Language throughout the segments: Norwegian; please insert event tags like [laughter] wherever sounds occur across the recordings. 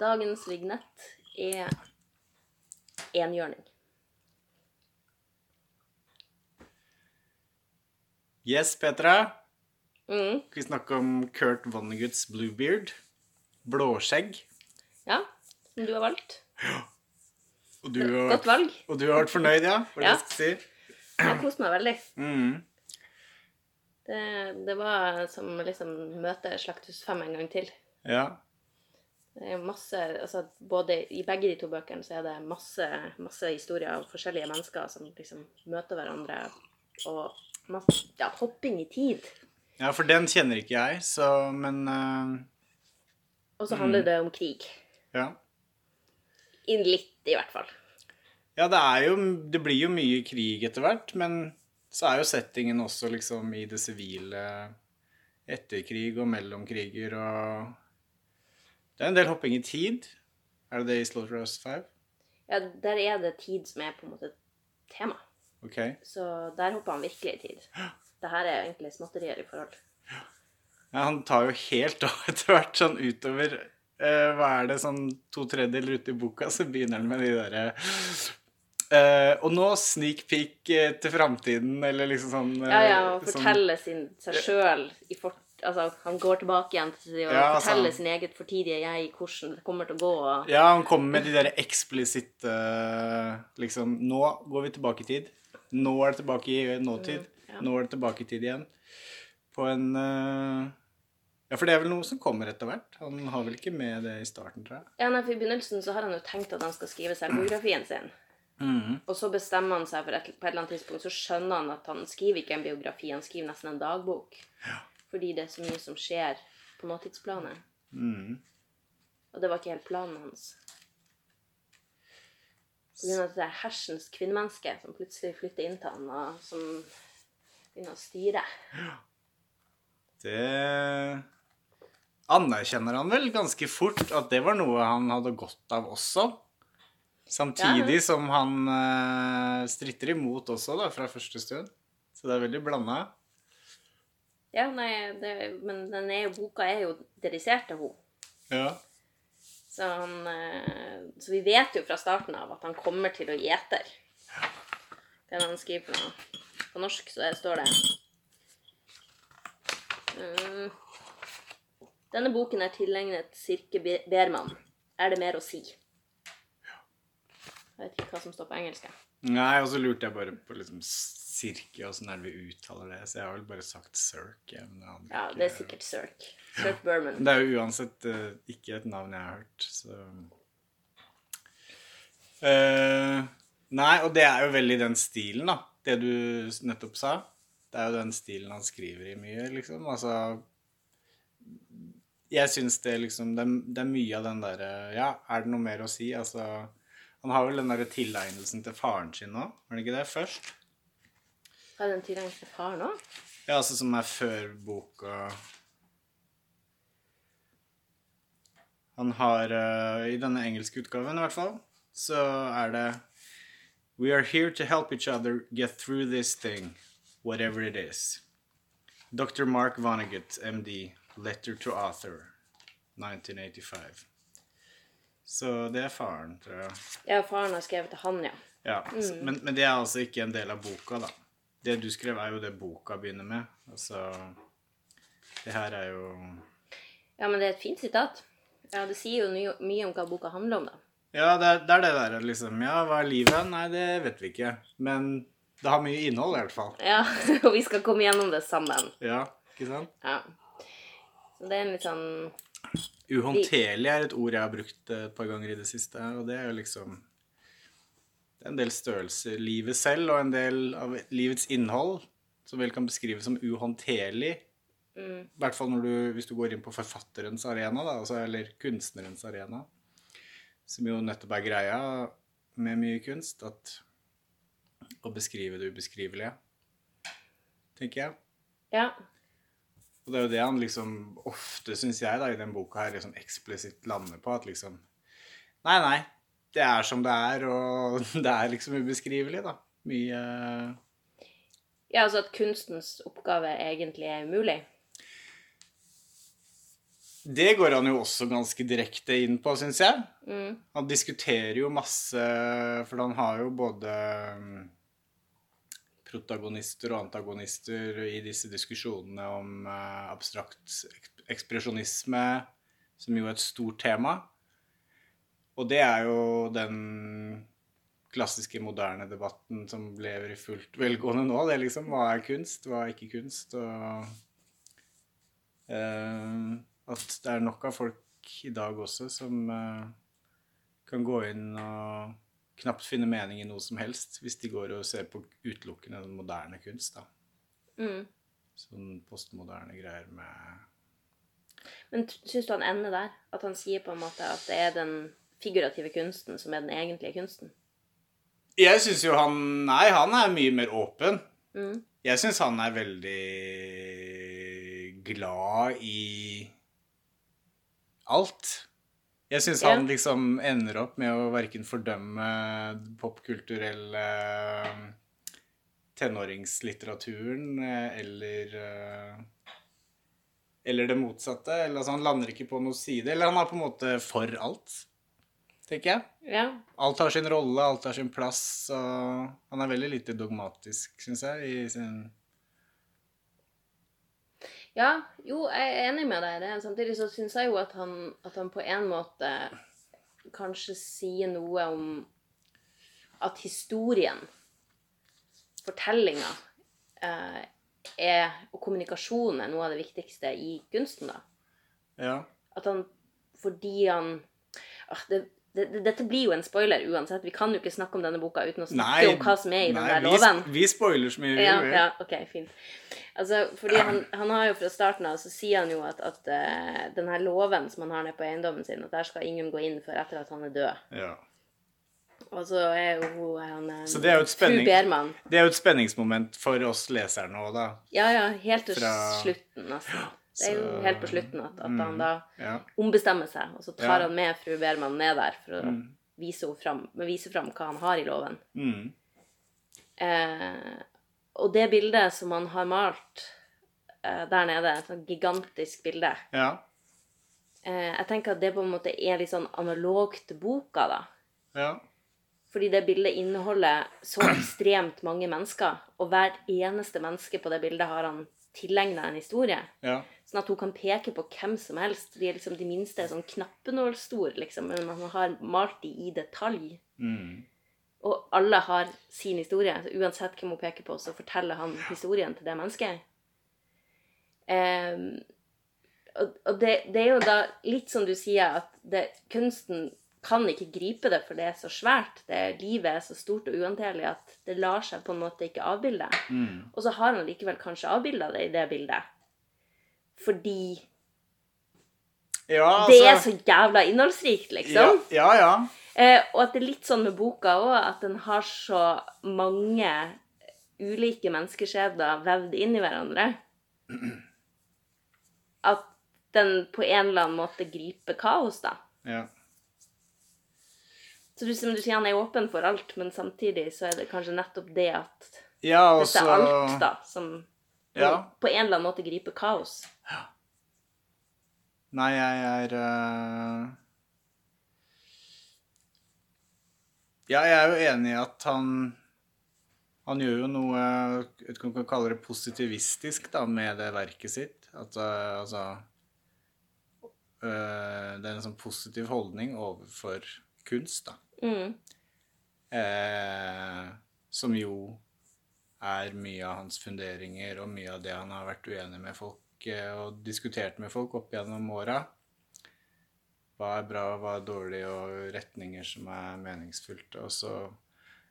dagens vignett er enhjørning. Yes, Petra. Mm. Skal vi snakke om Kurt Vonnegut's Bluebeard? Blåskjegg. Ja, som du har valgt. Og du, har, Godt valg. og du har vært fornøyd, ja? Er Ja. si? Jeg har kost meg veldig. Mm. Det, det var som liksom møte Slakthus 5 en gang til. Ja. Masse, altså både I begge de to bøkene så er det masse, masse historier av forskjellige mennesker som liksom møter hverandre. Og masse, ja, hopping i tid. ja, for den kjenner ikke jeg, så Men uh, Og så handler det om krig. ja. Inn litt, i hvert fall. Ja, det er jo Det blir jo mye krig etter hvert, men så er jo settingen også liksom i det sivile etter krig og mellom kriger og Det er en del hopping i tid. Er det det i Slaughterhouse 5? Ja, Der er det tid som er på en måte tema. Okay. Så der hopper han virkelig i tid. Det her er egentlig småtterier i forhold. Ja, han tar jo helt [laughs] av etter hvert sånn utover eh, Hva er det, sånn to tredjedeler ute i boka, så begynner han med de derre Uh, Og nå sneak peek uh, til framtiden, eller liksom sånn uh, Ja, ja, og sånn- fortelle sin, seg sjøl i fort... Altså, han går tilbake igjen til å Ja, altså, fortelle sin eget fortidige jeg, hvordan det kommer til å gå. Og... Ja, han kommer med de der eksplisitte Liksom Nå går vi tilbake i tid. Nå er det tilbake i nåtid. Mm, ja. Nå er det tilbake i tid igjen. På en uh... Ja, for det er vel noe som kommer etter hvert. Han har vel ikke med det i starten, tror jeg. Ja, nei, for I begynnelsen så har han jo tenkt at han skal skrive selvbiografien sin. Og så bestemmer han seg for et, på et eller annet tidspunkt, så skjønner han at han skriver ikke en biografi, han skriver nesten en dagbok. Fordi det er så mye som skjer på nåtidsplanet. Mm. Og det var ikke helt planen hans. På grunn av det er hersens kvinnemenneske som plutselig flytter inn til han, og som begynner å styre. Det anerkjenner han vel ganske fort at det var noe han hadde godt av også. Samtidig Ja. som han eh, stritter imot også, da, fra første stund. Så det er veldig blanda. Ja, nei, det, men den er boka er jo dedisert til henne. Ja. Så, han, eh, så vi vet jo fra starten av at han kommer til å gjete. Det er det han skriver på, på norsk, så står det mm, Denne boken er tilegnet Sirke Be- Berman. Er det mer å si? Jeg vet ikke hva som står på engelsk. Nei, og så lurte jeg bare på liksom Sirke, åssen er det vi uttaler det? Så jeg har vel bare sagt Cirque. ja, Ja, det er sikkert Cirque. Cirque Berman. Det er jo uansett uh, ikke et navn jeg har hørt, så uh, Nei, og det er jo veldig den stilen, da. Det du nettopp sa. Det er jo den stilen han skriver i mye, liksom. Altså Jeg syns det liksom det det er mye av den derre Ja, er det noe mer å si? Altså Han har vel den derre tilegnelsen til faren sin nå, var det ikke det? Først? Har den tilegnet til far nå? Ja, altså som er før boka Han har uh, I denne engelske utgaven, i hvert fall, så er det We are here to help each other get through this thing, whatever it is. Dr. Mark Vonnegut, MD, Letter to Author, 1985. Så det er faren, tror jeg. Ja, faren har skrevet til han, ja. Ja, s- men, men det er altså ikke en del av boka, da. Det du skrev, er jo det boka begynner med. Altså Det her er jo Ja, men det er et fint sitat. Ja, Det sier jo mye, om hva boka handler om, da. Ja, det er, det er det der liksom Ja, hva er livet? Nei, det vet vi ikke. Men det har mye innhold, i hvert fall. Ja, [laughs] og vi skal komme gjennom det sammen. Ja, ikke sant? Ja. Så det er en litt sånn Uhåndterlig er et ord jeg har brukt et par ganger i det siste, og det er jo liksom en del størrelser. Livet selv og en del av livets innhold som vel kan beskrives som uhåndterlig. mm, I hvert fall når du, hvis du går inn på forfatterens arena, da, altså, eller kunstnerens arena. Som jo nettopp er greia med mye kunst, at å beskrive det ubeskrivelige, tenker jeg. Ja. Og det er jo det han liksom ofte, syns jeg, da, i den boka her liksom eksplisitt lander på. At liksom Nei, nei. Det er som det er, og [laughs] det er liksom ubeskrivelig, da. Mye ja, altså at kunstens oppgave egentlig er umulig. det går han jo også ganske direkte inn på, syns jeg. Mm. Han diskuterer jo masse For han har jo både mm, protagonister og antagonister i disse diskusjonene om eh, abstrakt ekspresjonisme, som jo er et stort tema. Og det er jo den klassiske moderne debatten som lever i fullt velgående nå. Det liksom hva er kunst, hva er ikke kunst, og uh, at det er nok av folk i dag også som uh, kan gå inn og knapt finne mening i noe som helst hvis de går og ser på utelukkende den moderne kunst. da. Mm. Sånn postmoderne greier med Men syns du han ender der? At han sier på en måte at det er den figurative kunsten som er den egentlige kunsten? Jeg syns jo han Nei, han er mye mer åpen. Mm. Jeg syns han er veldig glad i alt. Jeg syns han liksom ender opp med å verken fordømme popkulturelle tenåringslitteraturen eh, eller eh, Eller det motsatte. Eller, altså, han lander ikke på noen side. Eller han er på en måte for alt, tenker jeg. Ja. Alt har sin rolle, alt har sin plass, og han er veldig lite dogmatisk, syns jeg, i sin ja. Jo, jeg er enig med deg i det. Samtidig så syns jeg jo at han, at han på en måte kanskje sier noe om at historien, fortellinga, eh, er, og kommunikasjonen er noe av det viktigste i kunsten, da. Ja. At han Fordi han ah, det, det, det, Dette blir jo en spoiler uansett. Vi kan jo ikke snakke om denne boka uten å snakke om hva som er i den der vi, loven. vi spoiler så mye vi Ja, vil. ja, ok, fint. Altså, fordi han, han har jo fra starten av, så sier han jo at, at uh, den her loven som han har nede på eiendommen sin, at der skal ingen gå inn før etter at han er død. Ja. Og så er jo hun han, eh, Så det er jo spenning-. Det er jo et spenningsmoment for oss leserne òg, da. Ja, ja, helt til Fra- slutten, nesten. Det er jo helt på slutten at, at han da Ja. ombestemmer seg, og så tar Ja. han med fru Berman ned der for å Mm. vise, fram, vise fram hva han har i loven. Mm. Eh, og det bildet som han har malt eh, der nede, et sånt gigantisk bilde ja. eh, Jeg tenker at det på en måte er litt sånn analogt til boka, da. Ja. Fordi det bildet inneholder så ekstremt mange mennesker, og hvert eneste menneske på det bildet har han tilegna en historie. Ja. Sånn at hun kan peke på hvem som helst. De liksom de minste er sånn knappenålstor, liksom, men man har malt de i detalj. Mm. Og alle har sin historie. Så uansett hvem hun peker på, så forteller han historien til det mennesket. Um, og og det, det er jo da litt som du sier, at det, kunsten kan ikke gripe det, for det er så svært. Det, livet er så stort og uhåndterlig at det lar seg på en måte ikke avbilde. Mm. Og så har han likevel kanskje avbilda det i det bildet. Fordi ja, det er altså så jævla innholdsrikt, liksom. ja, ja. Eh, og at det er litt sånn med boka òg, at den har så mange ulike menneskeskjebner vevd inn i hverandre. At den på en eller annen måte griper kaos, da. ja. Så du, som du sier, han er åpen for alt, men samtidig så er det kanskje nettopp det at Ja, også, dette er alt, da, som Ja. på en eller annen måte griper kaos. Nei, jeg er uh... Ja, jeg er jo enig i at han Han gjør jo noe jeg vet ikke om man kan kalle det positivistisk da, med det verket sitt. At uh, altså uh, Det er en sånn positiv holdning overfor kunst, da. Mm. Som jo er mye av hans funderinger og mye av det han har vært uenig med folk eh, og diskutert med folk opp gjennom åra. Hva er bra, hva er dårlig, og retninger som er meningsfylte. Og så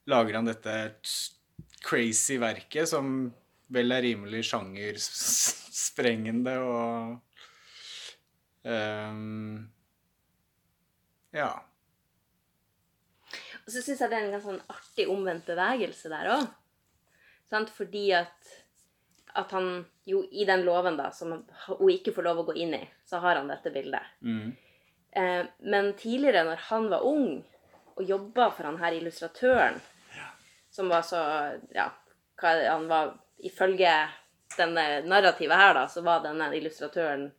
lager han dette crazy verket som vel er rimelig sjangersprengende og um, Ja. Og så syns jeg det er en ganske sånn artig omvendt bevegelse der òg. Fordi at, at han jo i den låven da, som hun ikke får lov å gå inn i, så har han dette bildet. Mm. Eh, men tidligere, når han var ung og jobba for han her illustratøren, som var så Ja, hva han var Ifølge denne narrativet her, da, så var denne illustratøren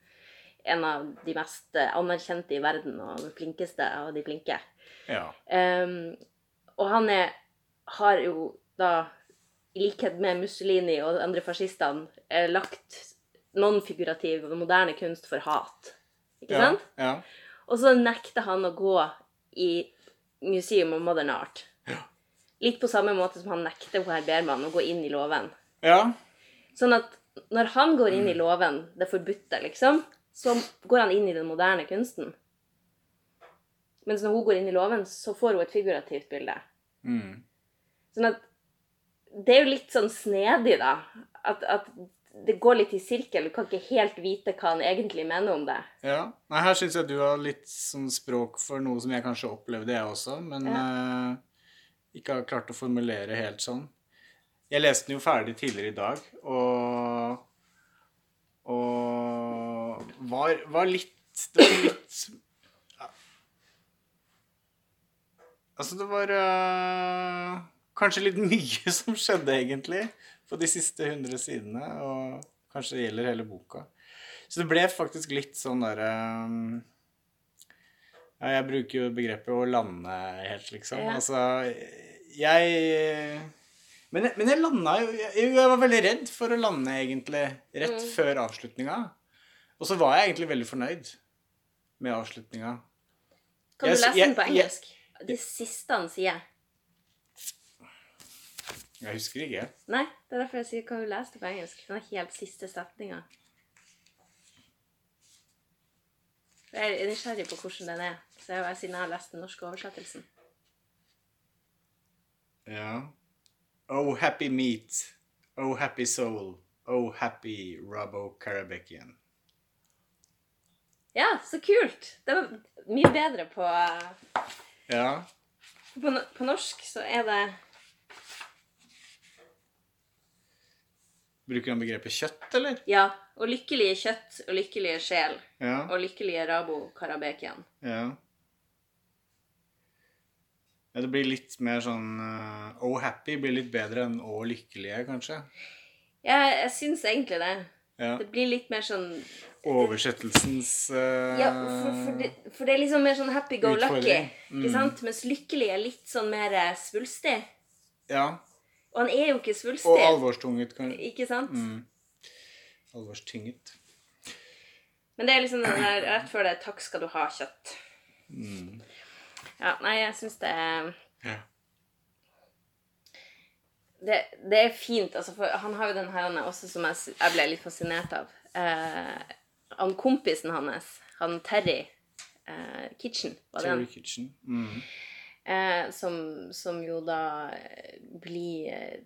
en av de mest eh, anerkjente i verden, og den flinkeste av de flinke. Ja. Um, og han er, har jo da, i likhet med Mussolini og de andre fascistene, eh, lagt non-figurativ og moderne kunst for hat. Ikke Ja. sant? Ja. Og så nekter han å gå i Museum of Modern Art. Litt på samme måte som han nekter herr her Berman å gå inn i låven. ja. Sånn at når han går inn i låven, det forbudte, liksom, så går han inn i den moderne kunsten. Mens når hun går inn i låven, så får hun et figurativt bilde. Mm. Sånn at det er jo litt sånn snedig, da. At, at det går litt i sirkel. Du kan ikke helt vite hva han egentlig mener om det. ja. Nei, her syns jeg du har litt sånn språk for noe som jeg kanskje opplevde, jeg også, men eh, ikke har klart å formulere helt sånn. Jeg leste den jo ferdig tidligere i dag, og og var, var litt Det var litt ja. Altså, det var eh, kanskje litt mye [laughs] som skjedde, egentlig, på de siste 100 sidene, og kanskje det gjelder hele boka. Så det ble faktisk litt sånn derre ja, Jeg bruker jo begrepet å lande helt, liksom. Ja. Altså, jeg men, jeg- men jeg landa jo jeg, jeg var veldig redd for å lande, egentlig, rett Mm. før avslutninga. Og så var jeg egentlig veldig fornøyd med avslutninga. Kan du lese den på engelsk? Det siste han sier. Jeg husker ikke. Nei, det er derfor jeg sier du lese det på engelsk. Den helt siste setninga. Jeg er nysgjerrig på hvordan den er, så jeg, siden jeg har lest den norske oversettelsen. Ja. Oh, happy meat. Oh, happy soul. Oh, happy Rabo Karabekian. Ja, så kult! Det var mye bedre på, Ja. på, på norsk, så er det Bruker han begrepet kjøtt, eller? Ja. Og lykkelige kjøtt og lykkelige sjel. Ja. Og lykkelige Rabo Karabekian. Ja. Ja, det blir litt mer sånn uh, Oh, happy blir litt bedre enn Oh, lykkelige, kanskje. Ja, jeg syns egentlig det. Ja. Det blir litt mer sånn Oversettelsens uh, Ja, for, for, det, for det er liksom mer sånn happy go lucky. mm. Ikke sant? Mens lykkelig er litt sånn mer eh, svulstig. Ja. Og han er jo ikke svulstig. Og alvorstunget, kan Ikke sant? mm. Alvorstynget. Men det er liksom den der rett før det 'takk skal du ha, kjøtt'. Mm. Ja, nei, jeg syns det er Ja. det, det er fint, altså, for han har jo den her er også som jeg, jeg ble litt fascinert av. Eh, han kompisen hans, han Terry eh, Kitchen, var det Terry han? Kitchen. Mm. Eh, som, som jo da eh, blir eh,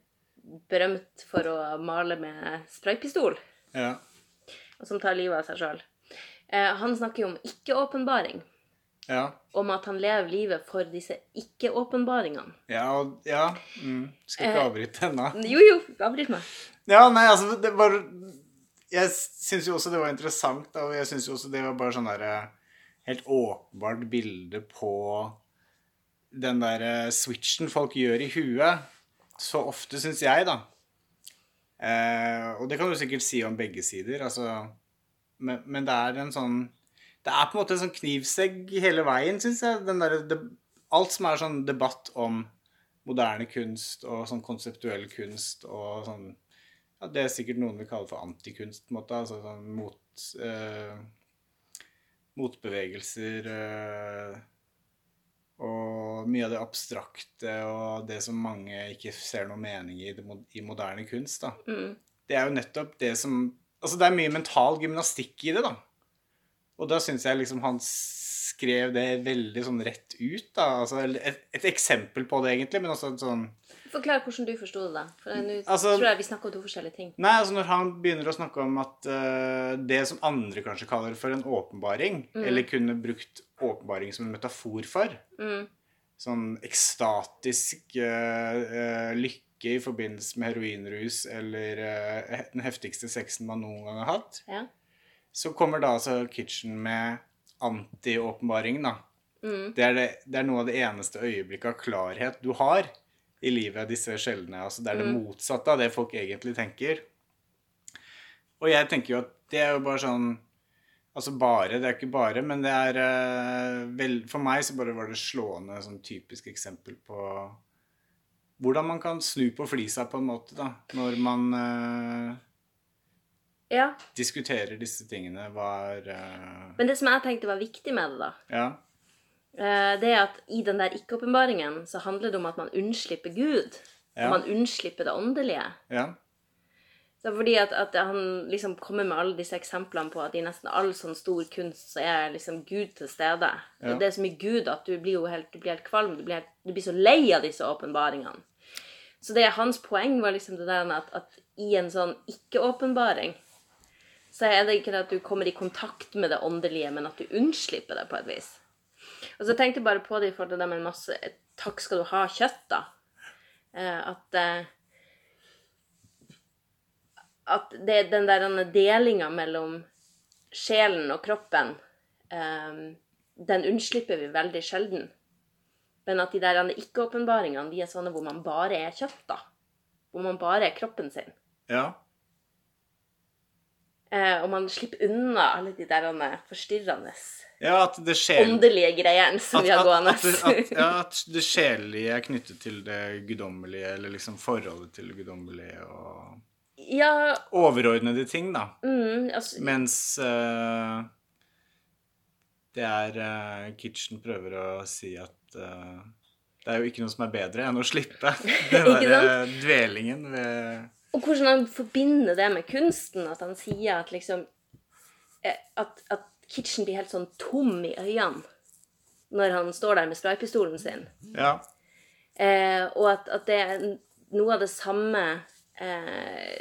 berømt for å male med spraypistol, Ja. og som tar livet av seg sjøl. Eh, han snakker jo om ikke-åpenbaring. Ja. Om at han lever livet for disse ikke-åpenbaringene. Ja, ja. Mm. Skal ikke avbryte avbryte Eh, Jo, jo, avbryt meg. Ja, nei, altså det var Jeg syns jo også det var interessant, og jeg syns jo også det var bare sånn derre Helt åpenbart bilde på den derre switchen folk gjør i huet. Så ofte, syns jeg, da. Eh, og det kan du sikkert si om begge sider, altså Men, men det er en sånn Det er på en måte en sånn knivsegg hele veien, syns jeg. Derre det- Alt som er sånn debatt om moderne kunst og sånn konseptuell kunst og sånn ja, Det er sikkert noen vil kalle for antikunst, på en måte. Altså sånn mot eh, Motbevegelser eh, og mye av det abstrakte og det som mange ikke ser noe mening i i moderne kunst. da. Mm. Det er jo nettopp det som Altså, det er mye mental gymnastikk i det, da. Og da syns jeg liksom han skrev det veldig sånn rett ut, da. Altså, et, et eksempel på det, egentlig, men også sånn Forklar hvordan du forsto det, da. For nå Altså- tror jeg vi snakker om to forskjellige ting. Nei, altså når han begynner å snakke om at uh, det som andre kanskje kaller for en åpenbaring, eller kunne brukt åpenbaring som en metafor for, Mm. sånn ekstatisk uh, uh, lykke i forbindelse med heroinrus eller den heftigste sexen man noen gang har hatt, Ja. så kommer da altså Kitchen med anti-åpenbaring, da. Mm. Det er, det, det er noe av det eneste øyeblikket av klarhet du har i livet, disse sjeldne. Altså det er det motsatte av det folk egentlig tenker. Og jeg tenker jo at det er jo bare sånn Altså bare, det er ikke bare, men det er uh, vel, For meg så bare var det slående sånn typisk eksempel på hvordan man kan snu på flisa på en måte, da. Når man uh, ja. diskuterer disse tingene, var uh, Men det som jeg tenkte var viktig med det, da, ja. Det er at i den der ikke-åpenbaringen så handler det om at man unnslipper Gud. Ja. Man unnslipper det åndelige. Ja. Så fordi at, at, han liksom kommer med alle disse eksemplene på at i nesten all sånn stor kunst så er liksom Gud til stede. Ja. Det er så mye Gud at du blir jo helt, du blir helt kvalm. Du blir, helt, du blir så lei av disse åpenbaringene. Så det hans poeng var liksom det der at, at i en sånn ikke-åpenbaring så er det ikke det at du kommer i kontakt med det åndelige, men at du unnslipper det på et vis. Og så tenkte jeg bare på det i forhold til det med masse Takk skal du ha, kjøtt, da. Eh, at eh, at det, den der delinga mellom sjelen og kroppen, den unnslipper vi veldig sjelden. Men at de der ikke-åpenbaringene de er sånne hvor man bare er kjøtt, da. Hvor man bare er kroppen sin. Ja. Eh, og man slipper unna alle de der forstyrrende ja, at det sjel... åndelige greiene som vi har gående. Ja, at det sjelelige er knyttet til det guddommelige, eller liksom forholdet til det guddommelige og ja, overordnede ting, da. Mm, altså, Mens uh, det er uh, Kitchen prøver å si at uh, det er jo ikke noe som er bedre enn å slippe [laughs] den der dvelingen ved Og hvordan han forbinder det med kunsten. At han sier at liksom at, at Kitchen blir helt sånn tom i øynene når han står der med spraypistolen sin. Ja. Eh, og at, at, det er noe av det samme eh,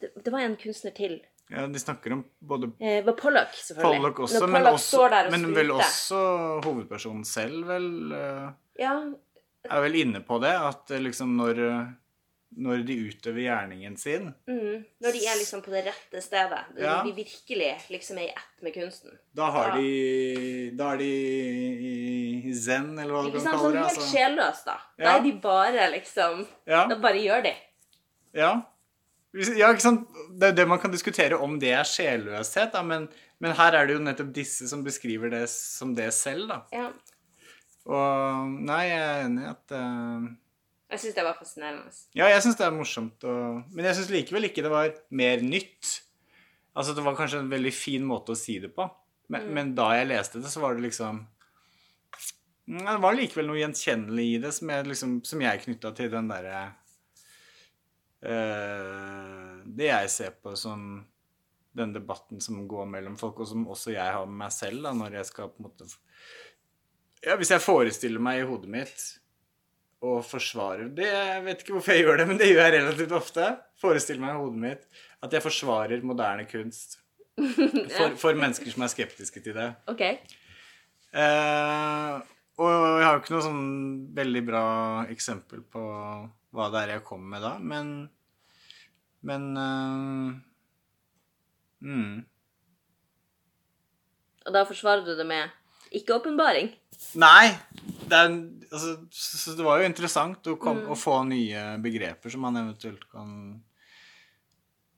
det, det, var en kunstner til. Ja, De snakker om både eh, var Pollock, selvfølgelig. Pollock også, Når men, også, men vel også hovedpersonen selv, vel uh, Ja. Er vel inne på det, at eh, liksom når når de utøver gjerningen sin. Mm, når de er liksom på det rette stedet. Når ja. de virkelig liksom er i ett med kunsten. Da har ja. de Da er de i zen, eller hva du kan kalle det. Sånn helt altså. sjelløst, da. Ja. Da er de bare liksom Da bare gjør de. Ja. Ja, ikke sant? Det er det man kan diskutere om det er sjelløshet, da, men, men, her er det jo nettopp disse som beskriver det som det selv, da. Ja. Og Nei, jeg er enig i at uh, Jeg syns det var fascinerende. Ja, jeg syns det er morsomt, og, men jeg syns likevel ikke det var mer nytt. Altså, det var kanskje en veldig fin måte å si det på, men, mm. men da jeg leste det, så var det liksom Det var likevel noe gjenkjennelig i det som jeg, liksom, som jeg knytta til den derre Eh, det jeg ser på som den debatten som går mellom folk, og som også jeg har med meg selv da, når jeg skal på en måte Ja, hvis jeg forestiller meg i hodet mitt og forsvarer det, Jeg vet ikke hvorfor jeg gjør det, men det gjør jeg relativt ofte. Forestiller meg i hodet mitt at jeg forsvarer moderne kunst. [laughs] For, for mennesker som er skeptiske til det. Ok. Eh, og jeg har jo ikke noe sånn veldig bra eksempel på hva det er jeg kommer med da, men Men uh, mm. Og da forsvarer du det med ikke-åpenbaring? Nei. Det, er, altså, det var jo interessant å, kom, mm. å, få nye begreper som man eventuelt kan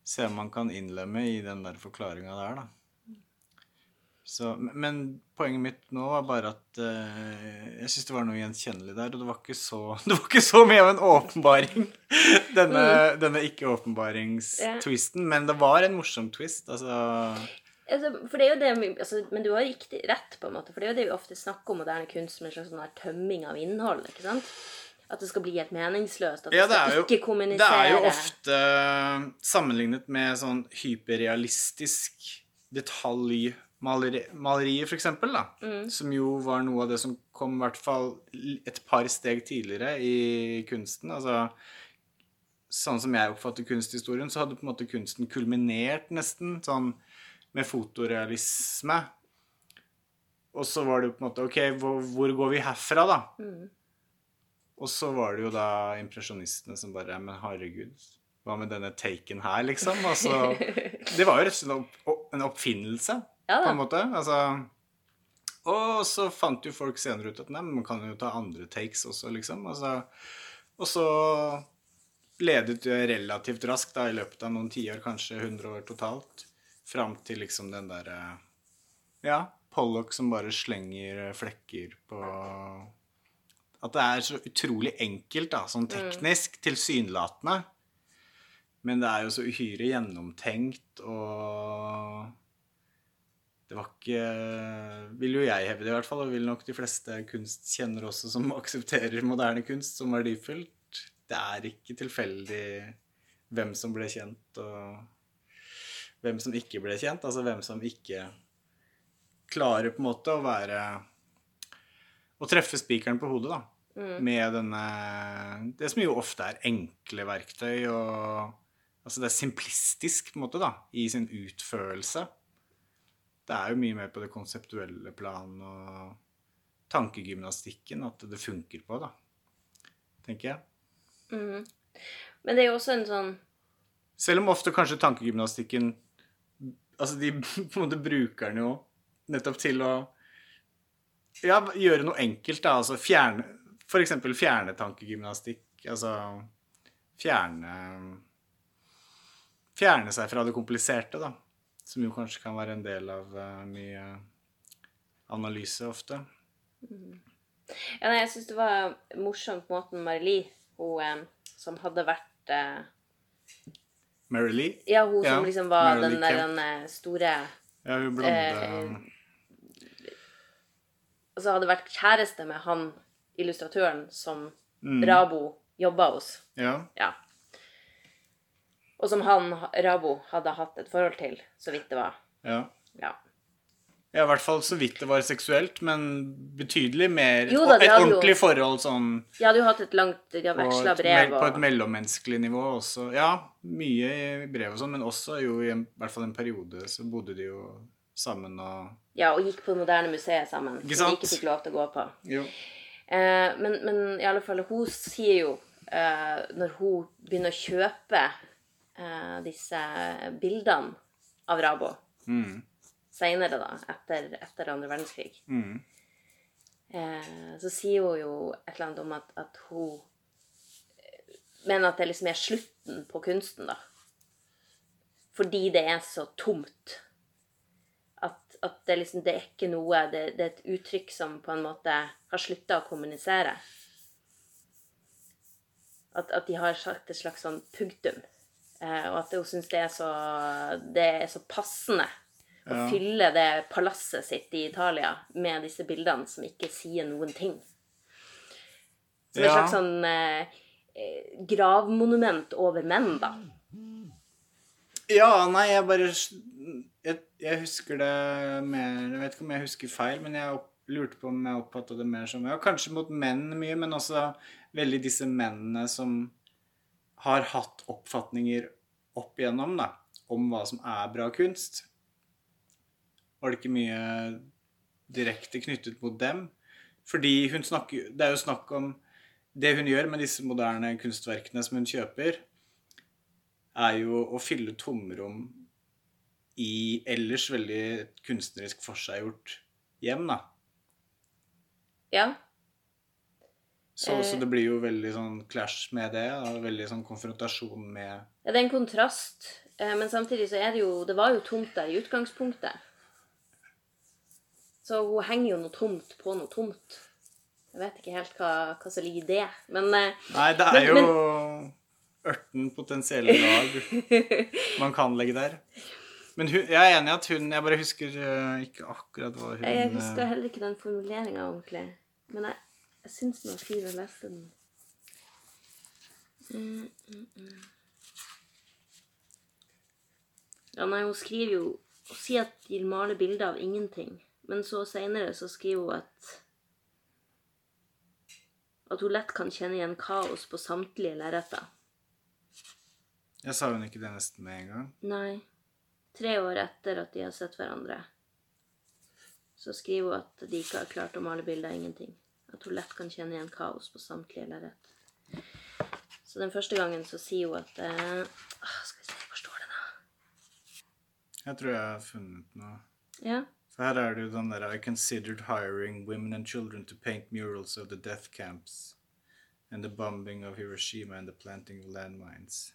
se om man kan innlemme i den der forklaringa der, da. Så, men poenget mitt nå var bare at uh, jeg syns det var noe gjenkjennelig der. Og det var ikke så, [laughs] det var ikke så mye av en åpenbaring, [laughs] denne, mm. denne ikke-åpenbaringstwisten. Men det var en morsom twist. Altså Altså, for det er jo det, altså, men du har riktig rett, på en måte. For det er jo det vi ofte snakker om moderne kunst som en slags sånn tømming av innhold. ikke sant? At det skal bli helt meningsløst. At ja, det skal jo, ikke kommunisere. Det er jo ofte sammenlignet med sånn hyperrealistisk detaljmalerier, maleri, eksempel, da, mm. som jo var noe av det som kom i hvert fall et par steg tidligere i kunsten. Altså, sånn som jeg oppfatter kunsthistorien, så hadde på en måte kunsten kulminert nesten sånn med fotorealisme. Og så var det jo på en måte OK, hvor, hvor går vi herfra, da? Mm. Og så var det jo da impresjonistene som bare Men herregud, hva med denne taken her, liksom? Altså, [laughs] det var jo rett og slett en oppfinnelse ja, på en måte. Altså, og så fant jo folk senere ut at nei, man kan jo ta andre takes også, liksom. Altså, og så ledet det relativt raskt, da, i løpet av noen tiår, kanskje 100 år totalt, fram til liksom den derre Ja. Pollock som bare slenger flekker på At det er så utrolig enkelt, da, sånn teknisk, tilsynelatende. Men det er jo så uhyre gjennomtenkt, og det var ikke Vil jo jeg hevde, i hvert fall, og vil nok de fleste kunstkjennere også som [laughs] aksepterer moderne kunst som verdifullt. Det er ikke tilfeldig hvem som ble kjent, og hvem som ikke ble kjent. Altså hvem som ikke klarer på en måte å være Å treffe spikeren på hodet, da. Mm. Med denne Det som jo ofte er enkle verktøy og Altså det er simplistisk på en måte, da, i sin utførelse. Det er jo mye mer på det konseptuelle plan og tankegymnastikken at det funker på, da. Tenker jeg. Mm. Men det er jo også en sånn Selv om ofte kanskje tankegymnastikken Altså, de [laughs] på en måte bruker den jo nettopp til å ja, gjøre noe enkelt, da. Altså fjerne eksempel fjerne tankegymnastikk. Altså fjerne Fjerne seg fra det kompliserte, da. Som jo kanskje kan være en del av uh, mye analyse ofte. Mm. Ja, nei, jeg syns det var morsomt måten Mari-Li, hun eh, som hadde vært eh, Mary-Lee? Ja, hun ja, som liksom var den, der, den eh, store Ja, hun blonde eh, Altså hadde vært kjæreste med han illustratøren som mm. Rabo jobba hos. Ja. ja. Og som han, Rabo, hadde hatt et forhold til, så vidt det var. Ja. ja. Ja, i hvert fall så vidt det var seksuelt, men betydelig mer jo, da, Et ordentlig jo, forhold sånn De hadde jo hatt et langt De har veksla brev og På et mellommenneskelig nivå også. Ja, mye i brev og sånn, men også jo i en, hvert fall en periode så bodde de jo sammen og Ja, og gikk på det moderne museet sammen. Ikke sant? Som de ikke fikk lov til å gå på. Jo. Eh, men, men, i alle fall, hun sier jo, eh, når hun begynner å kjøpe eh, disse bildene av Rabo mm. Seinere, da, etter, etter andre verdenskrig, mm. Eh, så sier hun jo et eller annet om at, at hun mener at det liksom er slutten på kunsten, da. Fordi det er så tomt at det, liksom, det er ikke noe det, det, er et uttrykk som på en måte har slutta å kommunisere. At, at, de har sagt et slags sånn punktum. Eh, og at hun syns det, det, er så passende å ja. fylle det palasset sitt i Italia med disse bildene som ikke sier noen ting. Som ja. et slags sånn eh, eh, gravmonument over menn, da. Ja, nei, jeg bare jeg, jeg, husker det mer Jeg vet ikke om jeg husker feil, men jeg opp, lurte på om jeg oppfatta det mer som ja, Kanskje mot menn mye, men også veldig disse mennene som har hatt oppfatninger opp igjennom da, om hva som er bra kunst. Var det ikke mye direkte knyttet mot dem? Fordi hun snakker Det er jo snakk om Det hun gjør med disse moderne kunstverkene som hun kjøper, er jo å fylle tomrom i ellers veldig kunstnerisk forseggjort hjem, da. Ja. Så, eh, så, det blir jo veldig sånn clash med det. Og veldig sånn konfrontasjon med Ja, det er en kontrast. Eh, men samtidig så er det jo Det var jo tomt der i utgangspunktet. Så hun henger jo noe tomt på noe tomt. Jeg vet ikke helt hva, hva som ligger i det, men eh, Nei, det er men, jo men... ørten potensielle lag man kan legge der. Men hun, jeg er enig i at hun Jeg bare husker uh, ikke akkurat hva hun Jeg husker heller ikke den formuleringa ordentlig. Men jeg, jeg syns den var fin å lese den. Mm, mm, mm. Ja, nei, hun skriver jo Hun sier at de maler bilder av ingenting. Men så seinere så skriver hun at At hun lett kan kjenne igjen kaos på samtlige lerreter. Jeg sa hun ikke det nesten med en gang? Nei tre år etter at de har sett hverandre, så skriver hun at de ikke har klart å male bilder av ingenting. At hun lett kan kjenne igjen kaos på samtlige lerret. Så den første gangen så sier hun at eh, Skal vi se, hvor står det, da? Jeg tror jeg har funnet noe. Ja. Jo den der I considered hiring women and children to paint murals of the death camps and the bombing of Hiroshima and the planting of landmines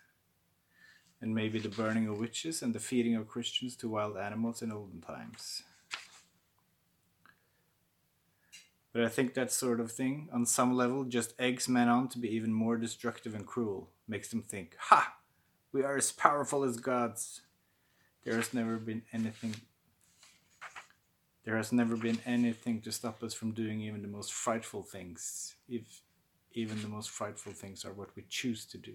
and maybe the burning of witches and the feeding of Christians to wild animals in olden times. But I think that sort of thing, on some level, just eggs men on to be even more destructive and cruel. Makes them think, ha! We are as powerful as gods. There has never been anything. There has never been anything to stop us from doing even the most frightful things, if even the most frightful things are what we choose to do.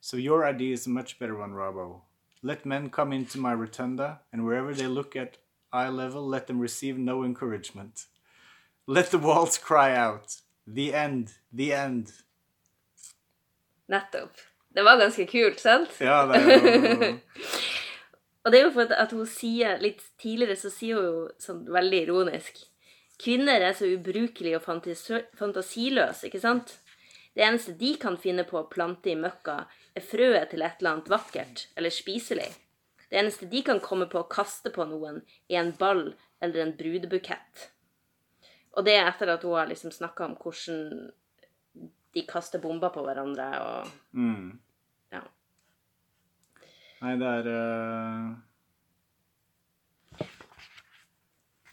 So your idea is a much better one, Rabo. Let men come into my rotunda, and wherever they look at eye level, let them receive no encouragement. Let the walls cry out. The end. The end. Nettopp. Det var ganske kult, sant? Ja, det er jo [laughs] Og det er jo for at hun sier Litt tidligere så sier hun jo sånn veldig ironisk Kvinner er så ubrukelige og fantasiløse, ikke sant? Det eneste de kan finne på å plante i møkka, er frøet til et eller annet vakkert eller spiselig. Det eneste de kan komme på å kaste på noen, er en ball eller en brudebukett. Og det er etter at hun har liksom snakka om hvordan de kaster bomber på hverandre og mm. Ja. Nei, det er uh...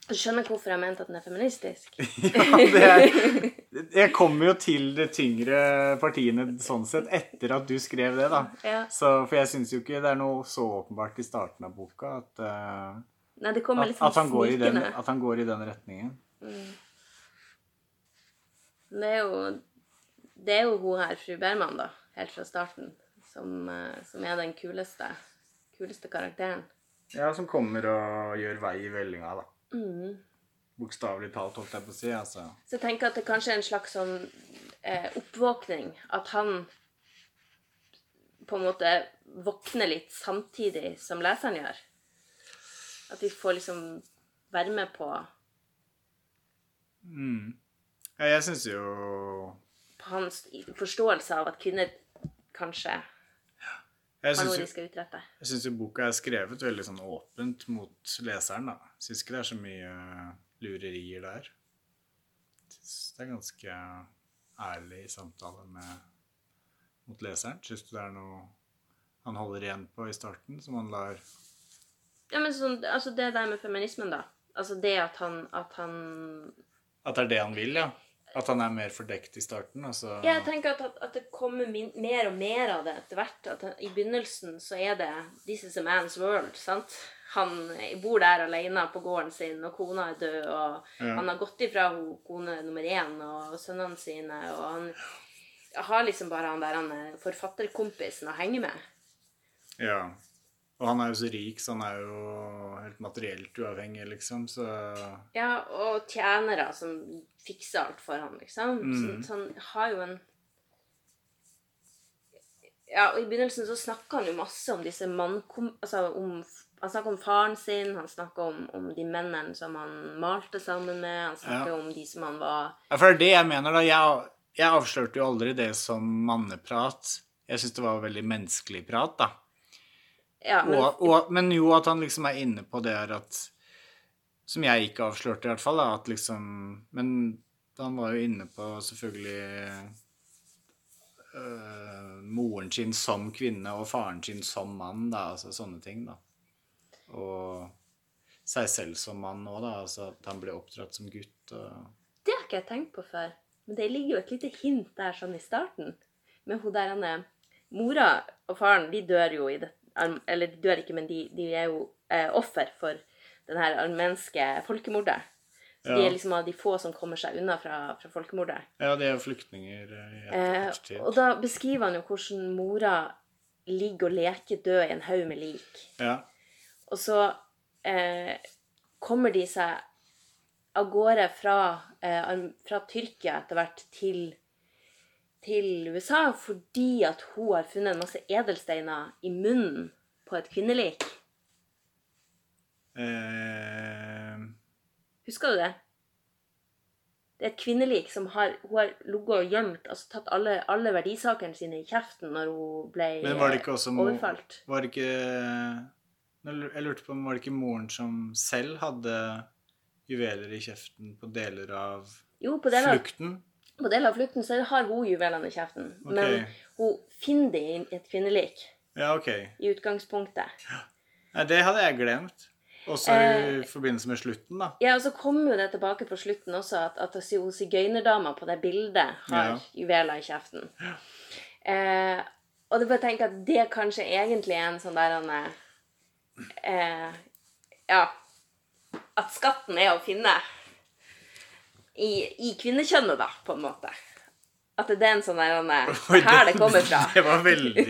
Du skjønner hvorfor jeg mente at den er feministisk? [laughs] Ja, det er Jeg kommer jo til det tyngre partiene sånn sett etter at du skrev det, da. Ja. Så, for jeg syns jo ikke det er noe så åpenbart i starten av boka at, uh... Nei, det kommer litt sånn at, han går i den, at han går i den retningen. Det er jo Det er jo hun her, fru Berman, da, helt fra starten, som, eh, som er den kuleste, kuleste karakteren. Ja, som kommer og gjør vei i vellinga, da. Mm. Bokstavelig talt, holdt jeg på å si. altså. Så jeg tenker at det kanskje er en slags sånn eh, oppvåkning. At han på en måte våkner litt samtidig som leseren gjør. At vi får liksom være med på, Mm. Ja, jeg syns jo på hans forståelse av at kvinner kanskje Jeg har noe syns jo, jeg boka er skrevet veldig sånn åpent mot leseren, da. Syns ikke det er så mye lurerier der. Syns det er ganske ærlig i samtale med, mot leseren. Syns du det er noe han holder igjen på i starten, som han lar Ja, men sånn, altså det der med feminismen, da. Altså det at han, at han At det er det han vil, ja? At han er mer fordekt i starten? Altså Jeg tenker at, at, at det kommer min, mer og mer av det etter hvert. At I begynnelsen så er det 'This is a man's world'. sant? Han bor der alene på gården sin, og kona er død, og Ja. han har gått ifra ho- kone nummer én og sønnene sine, og han har liksom bare han der han er forfatterkompisen å henge med. Ja. Og han er jo så rik, så han er jo helt materielt uavhengig, liksom, så Ja, og tjenere som fikser alt for han, liksom. Mm. Så, så han har jo en Ja, og i begynnelsen så snakka han jo masse om disse mannkom... Altså om Han snakka om faren sin, han snakka om, om de mennene som han malte sammen med, han snakka Ja. om de som han var Ja, for det er det jeg mener, da. Jeg, jeg avslørte jo aldri det som manneprat. Jeg syns det var veldig menneskelig prat, da. Ja, men Og, og, men jo, at han liksom er inne på det her at Som jeg ikke avslørte, i hvert fall. Da, at liksom Men han var jo inne på selvfølgelig øh, moren sin som kvinne og faren sin som mann, da. Altså sånne ting, da. Og seg selv som mann òg, da. Altså at han ble oppdratt som gutt. og... Det har ikke jeg tenkt på før. Men det ligger jo et lite hint der sånn i starten. Med hun der han er Mora og faren de dør jo i det Eller du er ikke, men de, de er jo eh, offer for den her armenske folkemordet. Så de er liksom av de få som kommer seg unna fra, fra folkemordet. Ja, de er flyktninger i i Eh, ettertid. og da beskriver han jo hvordan mora ligger og leker død i en haug med lik. Ja. Og så eh, kommer de seg av gårde fra, eh, fra Tyrkia etter hvert til, til USA fordi at hun har funnet en masse edelsteiner i munnen på et kvinnelik. Eh, Husker du det? Det er et kvinnelik som har, hun har ligget og gjemt, altså tatt alle, alle verdisakene sine i kjeften når hun ble men var det ikke også overfalt. Var det ikke Jeg lurte på om var det ikke moren som selv hadde juveler i kjeften på deler av Jo, på deler, flukten? På deler av flukten så har hun juvelene i kjeften. okay. Men hun finner det i et kvinnelik Ja, ok. i utgangspunktet. Ja, det hadde jeg glemt. Også i forbindelse med slutten, da. Ja, og så kommer jo det tilbake på slutten også, at, at hun sigøynerdama på det bildet har Ja. juveler i kjeften. Eh, og det bare tenker at det kanskje egentlig er en sånn der han eh, Ja. At skatten er å finne i, i kvinnekjønnet, da, på en måte. At det er en sånn der er, [laughs] Oi, Her det kommer fra. [laughs] Det var veldig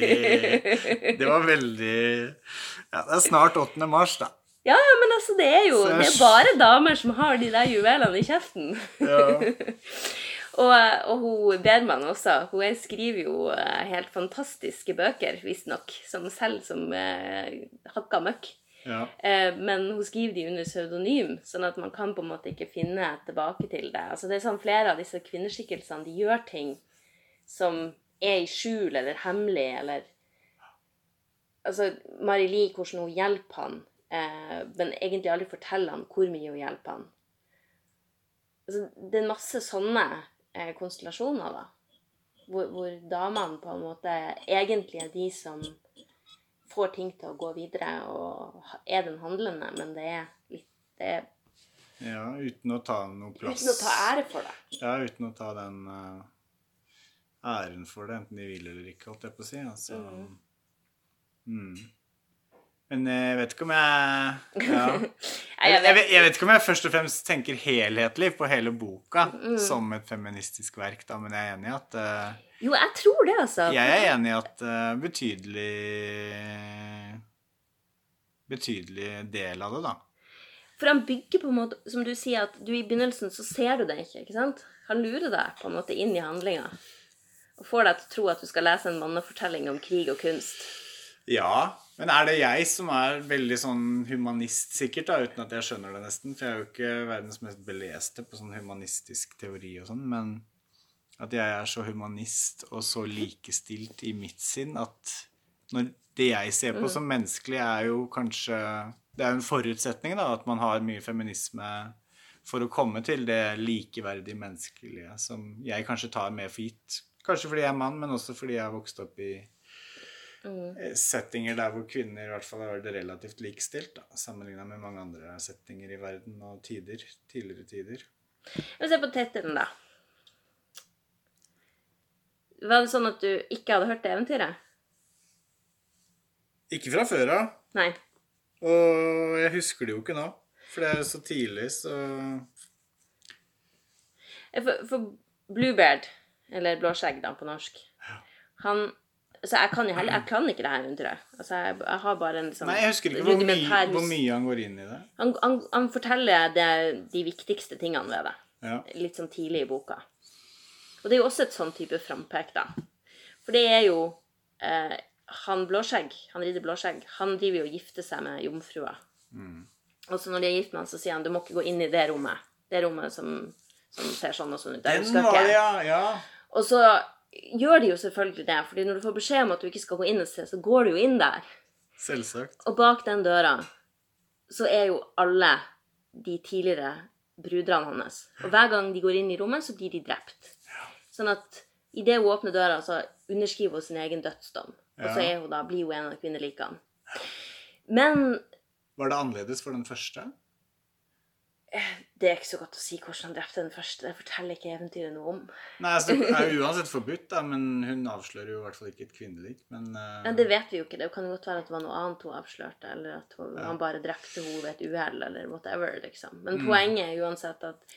Det var veldig Ja, det er snart 8. mars, da. Ja, ja, men altså, det er jo det er bare damer som har de der juvelene i kjeften. Ja. [laughs] Og, og hun Berman også. Hun er- skriver jo eh, helt fantastiske bøker, visstnok, som selv som uh, hakka møkk. Ja. Eh, men hun skriver de under pseudonym, sånn at man kan på en måte ikke finne tilbake til det. Altså det er sånn Flere av disse kvinneskikkelsene de gjør ting som er i skjul eller hemmelig, eller Altså Mari-Li, hvordan hun hjelper han, eh, men egentlig aldri forteller han hvor mye hun hjelper han. Altså, det er masse sånne eh, konstellasjoner, da. Hvor, hvor damene på en måte egentlig er de som får ting til å gå videre, og er den handlende, men det er litt det er, ja, uten å ta noe plass. Uten å ta ære for det. Ja, uten å ta den uh, æren for det, enten de vil eller ikke, holdt jeg på å si. Altså. Mm. Men jeg vet ikke om jeg ja. [laughs] Jeg, vet, jeg vet ikke om jeg først og fremst tenker helhetlig på hele boka Mm. som et feministisk verk, da, men jeg er enig i at uh, Jo, jeg tror det, altså. Jeg er enig i at uh, betydelig Betydelig del av det, da. For han bygger på en måte, som du sier, at du i begynnelsen så ser du det ikke, ikke sant? Han lurer deg på en måte inn i handlinga. Og får deg til å tro at du skal lese en mannefortelling om krig og kunst. Ja, men er det jeg som er veldig sånn humanist, sikkert, da, uten at jeg skjønner det nesten? For jeg er jo ikke verdens mest beleste på sånn humanistisk teori og sånn, men at jeg er så humanist og så likestilt i mitt sinn at når det jeg ser på som menneskelig, er jo kanskje Det er jo en forutsetning, da, at man har mye feminisme for å komme til det likeverdige menneskelige som jeg kanskje tar mer for gitt. Kanskje fordi jeg er mann, men også fordi jeg har vokst opp i eh, settinger der hvor kvinner i hvert fall har vært relativt likestilt, sammenligna med mange andre settinger i verden og tider, tidligere tider. Men se på tittelen, da. Var det sånn at du ikke hadde hørt det eventyret? Ikke fra før av, Nei. og jeg husker det jo ikke nå. For det er jo så tidlig, så For, for Bluebeard, eller Blåskjegg da på norsk, han Så jeg kan jo heller Jeg kan ikke det her eventyret. Altså, jeg, jeg har bare en sånn Nei, jeg husker ikke hvor mye, hvor mye han går inn i det. Han, han, han forteller det, de viktigste tingene ved det. Ja. Litt sånn tidlig i boka. Og det er jo også et sånn type frampek, da. For det er jo eh, Han Blåskjegg, han rider Blåskjegg, han driver jo og gifter seg med jomfrua. Og så når de er gift med han, så sier han du må ikke gå inn i det rommet. Det rommet som, som ser sånn og sånn ut. Den var det, ja. ja. Og så gjør de jo selvfølgelig det, fordi når du får beskjed om at du ikke skal gå inn et sted, så går du jo inn der. Selvsagt. Og bak den døra så er jo alle de tidligere brudene hans. Og hver gang de går inn i rommet, så blir de drept. Sånn at idet hun åpner døra, så underskriver hun sin egen dødsdom. Og så er hun da, blir hun en av kvinnelikene. Men Var det annerledes for den første? Det er ikke så godt å si hvordan han drepte den første. Det forteller ikke eventyret noe om. Nei, altså, Det er uansett forbudt, da, men hun avslører jo i hvert fall ikke et kvinnelik. Men uh... Men det vet vi jo ikke. Det kan godt være at det var noe annet hun avslørte, eller at hun, han bare drepte henne ved et uhell, eller whatever, liksom. Men poenget er uansett at,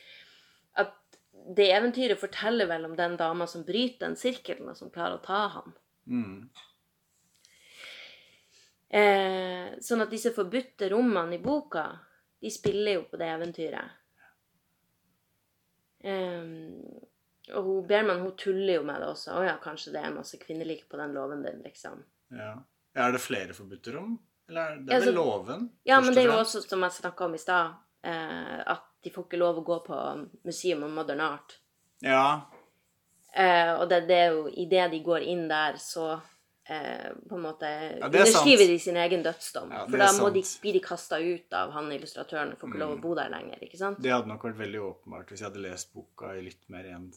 at det eventyret forteller vel om den dama som bryter den sirkelen, og som klarer å ta han. mm, Eh, sånn at disse forbudte rommene i boka, de spiller jo på det eventyret. Um, og hun, Berman hun tuller jo med det også. Å ja, kanskje det er masse kvinnelik på den låven din, liksom. ja. Er det flere forbudte rom? Eller er det er vel låven? Ja, men det er jo også, som jeg snakka om i stad, eh, at de får ikke lov å gå på Museum of Modern Art. Ja. Eh, og det, det er jo idet de går inn der, så eh, på en måte Ja, er sant. underskriver de sin egen dødsdom. Ja, For da må de, blir de kasta ut av han illustratøren og får ikke lov Mm. å bo der lenger. ikke sant? Det hadde nok vært veldig åpenbart hvis jeg hadde lest boka i litt mer enn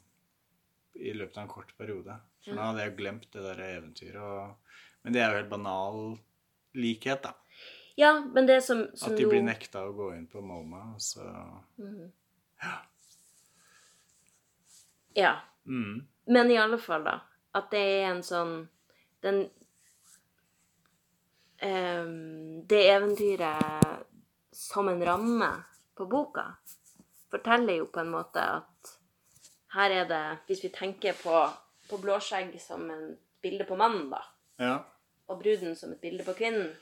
i løpet av en kort periode. For nå hadde jeg glemt det der eventyret. Og... Men det er jo helt banal likhet, da. Ja, men det som, som At de blir nekta å gå inn på MoMA, så Ja. mm. Men i alle fall, da. At det er en sånn Den um, Det eventyret som en ramme på boka forteller jo på en måte at her er det Hvis vi tenker på, på blåskjegg som en bilde på mannen, da, Ja. og bruden som et bilde på kvinnen,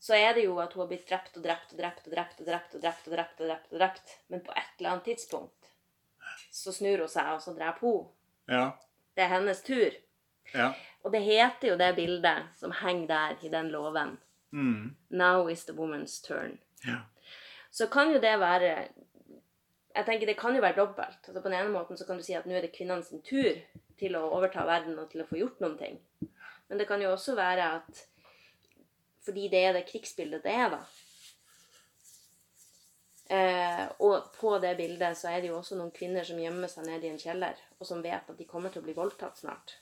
så er det jo at hun har blitt drept og drept og drept og drept og drept og drept og drept, og drept, og drept. Men på et eller annet tidspunkt så snur hun seg, og så dreper hun. Ja. Det er hennes tur. Ja. Og det heter jo det bildet som henger der i den låven. Mm. Now is the woman's turn. ja. Så kan jo det være Jeg tenker det kan jo være dobbelt. Altså På den ene måten så kan du si at nå er det kvinnene sin tur til å overta verden og til å få gjort noen ting. Men det kan jo også være at fordi det er det krigsbildet det er, da. Eh, og på det bildet så er det jo også noen kvinner som gjemmer seg nede i en kjeller, og som vet at de kommer til å bli voldtatt snart.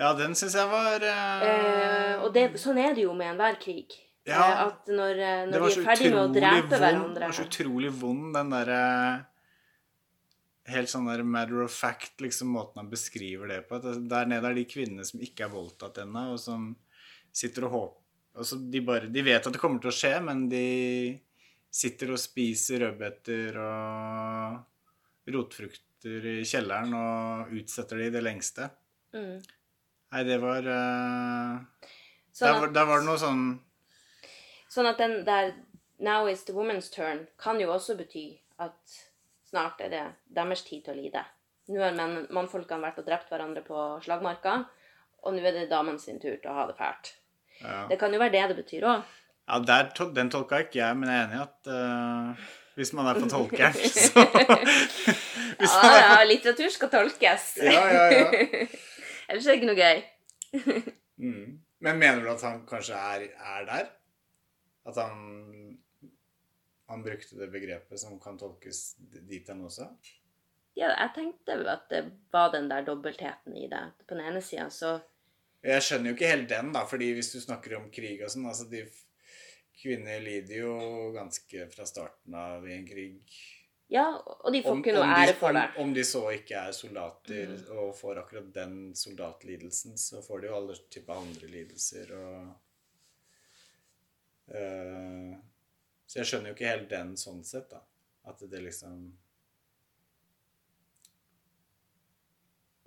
Ja, den syns jeg var uh... Eh, og det, sånn er det jo med enhver krig. Ja. Eh, at når, eh, når de er ferdig med å drepe vond, hverandre det var så utrolig vond, den derre Helt sånn der matter of fact, liksom måten han beskriver det på. Der nede er de kvinnene som ikke er voldtatt ennå, og som sitter og håper altså de, bare, de vet at det kommer til å skje, men de sitter og spiser rødbeter og rotfrukter i kjelleren og utsetter de i det lengste. Mm. Nei, det var uh, Sånn at- var der var det noe sånn Sånn at den der 'now is the woman's turn' kan jo også bety at snart er det deres tid til å lide. Nå har menn, mannfolkene vært og drept hverandre på slagmarka, og nå er det damene sin tur til å ha det fælt. ja. Det kan jo være det det betyr òg. Ja, der, den tolka ikke jeg, men jeg er enig i at uh, hvis man er på tolkeren, [laughs] så [laughs] Ja, ja, litteratur skal tolkes. ja, ja, ja. [laughs] Ellers er det ikke noe gøy. Mm. Men mener du at han kanskje er, er der? At han han brukte det begrepet som kan tolkes dit hen også? Ja, jeg tenkte jo at det var den der dobbeltheten i det. På den ene sida så Jeg skjønner jo ikke helt den, da, fordi hvis du snakker om krig og sånn altså de Kvinner lider jo ganske fra starten av i en krig. Ja, og de får Om, ikke noe om, de, ære for det. om de så ikke er soldater Mm. og får akkurat den soldatlidelsen, så får de jo alle typer andre lidelser og uh, Så jeg skjønner jo ikke helt den sånn sett, da. At det liksom